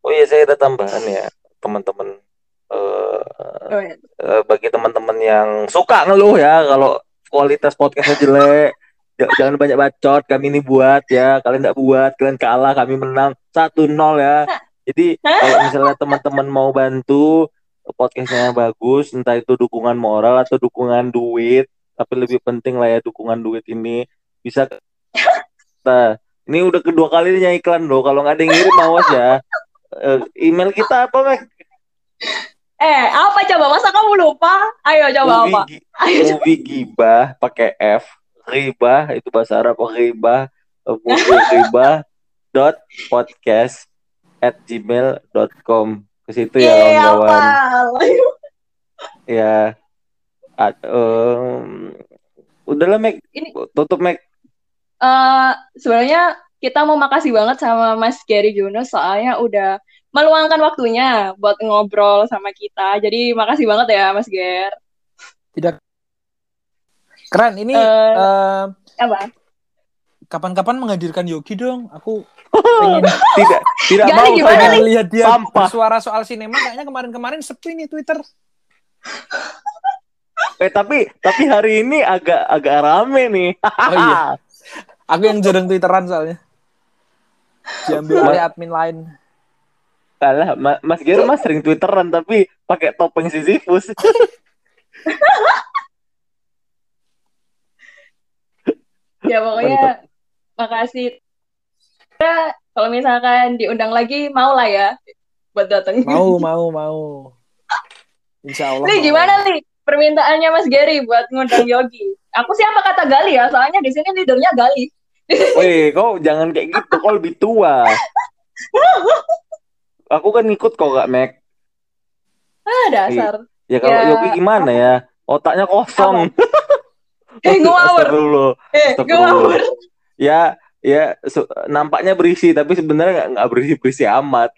Oh iya, saya ada tambahan ya, teman-teman. Oh, ya. eh, bagi teman-teman yang suka ngeluh ya, kalau kualitas podcastnya jelek, jangan banyak bacot. Kami ini buat ya, kalian tidak buat, kalian kalah, kami menang 1-0 ya. Jadi kalau misalnya teman-teman mau bantu podcastnya bagus, entah itu dukungan moral atau dukungan duit, tapi lebih penting lah ya dukungan duit ini bisa ke- Nah, ini udah kedua kalinya iklan loh. Kalau nggak ada yang ngirim awas ya. Eh, email kita apa, Mek? Eh, apa coba? Masa kamu lupa? Ayo coba Ubi, apa? Ayo coba. Ubi gibah pakai F. Ribah itu bahasa Arab ribah. Eh, Ubi ribah dot podcast at gmail.com ke situ ya Yeay, kawan-kawan ya Ad- em, udahlah Mek Ini- tutup Mek Eh, sebenarnya kita mau makasih banget sama Mas Gary Yunus soalnya udah meluangkan waktunya buat ngobrol sama kita. Jadi makasih banget ya Mas Ger. Keren ini Eh, eh, Apa? kapan-kapan menghadirkan Yogi dong. Aku pengen, tidak tidak Gali, mau gimana saya. nih? lihat dia Sampah. bersuara soal sinema kayaknya kemarin-kemarin sepi nih Twitter. Eh tapi tapi hari ini agak agak rame nih. Oh iya. Aku yang jarang Twitteran soalnya. Diambil oleh admin lain. Alah, Ma- Mas Gero mas sering twitteran tapi pakai topeng Sisyphus. Ya pokoknya makasih. Ya, kalau misalkan diundang lagi mau lah ya buat datang. Mau, mau, mau. Insya Allah. Nih gimana nih permintaannya Mas Gary buat ngundang Yogi? Aku sih apa kata Gali ya, soalnya di sini leadernya Gali. Weh, kau jangan kayak gitu, kau lebih tua. Aku kan ngikut kok gak Mac. Ah dasar. Ya kalau Ya. Yogi gimana ya? Otaknya kosong. Eh ngawur. Astagfirullah. Eh ngawur. Ya, ya su- nampaknya berisi tapi sebenarnya nggak berisi berisi amat.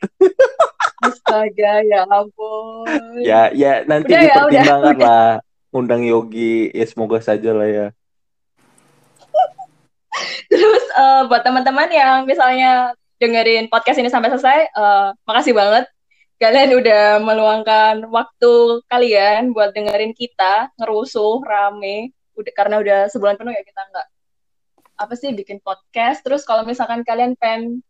Astaga, ya ampun. Ya, ya nanti Udah ya, dipertimbangkan udah, lah. Undang Yogi, ya semoga saja lah ya. Terus eh, buat teman-teman yang misalnya dengerin podcast ini sampai selesai, eh, makasih banget. Kalian udah meluangkan waktu kalian buat dengerin kita ngerusuh rame. Udah karena udah sebulan penuh ya kita nggak apa sih bikin podcast. Terus kalau misalkan kalian pengen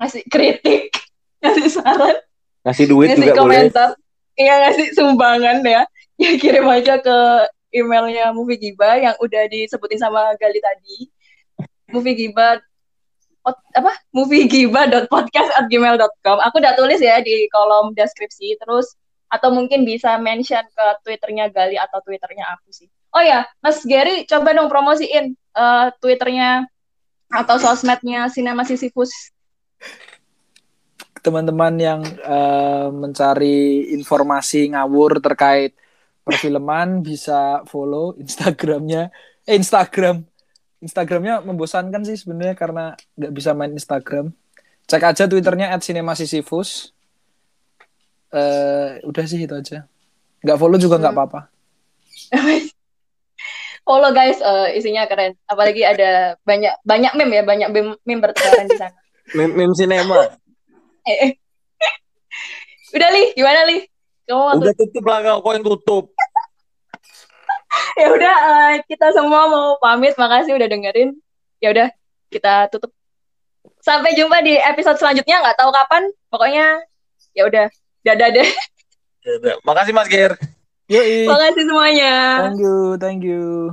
ngasih kritik, ngasih saran, Ngasih duit ngasih juga boleh. komentar, iya ngasih sumbangan ya, ya kirim aja ke emailnya Movie Giba yang udah disebutin sama Gali tadi. Movie Apa moviegiba.podcast@gmail.com. Aku udah tulis ya di kolom deskripsi terus atau mungkin bisa mention ke Twitternya Gali atau Twitternya aku sih. Oh ya, Mas Gary coba dong promosiin eh, Twitternya atau sosmednya Cinema Sisyphus. teman-teman yang eh, mencari informasi ngawur terkait perfilman bisa follow Instagramnya eh Instagram Instagramnya membosankan sih sebenarnya karena nggak bisa main Instagram cek aja twitternya @cinemasisifus eh udah sih itu aja nggak follow juga nggak apa-apa Follow guys, eh, isinya keren. Apalagi ada banyak banyak meme ya, banyak meme, meme bertebaran di sana. Meme, meme sinema. Eh, eh. Udah li, gimana li? Kamu Udah tutup lah kau, kau yang tutup. ya udah eh, kita semua mau pamit. Makasih udah dengerin. Ya udah kita tutup. Sampai jumpa di episode selanjutnya. Nggak tahu kapan. Pokoknya ya udah. Dadah deh. Udah. Makasih Mas Ger. Yoi. Makasih semuanya. thank you thank you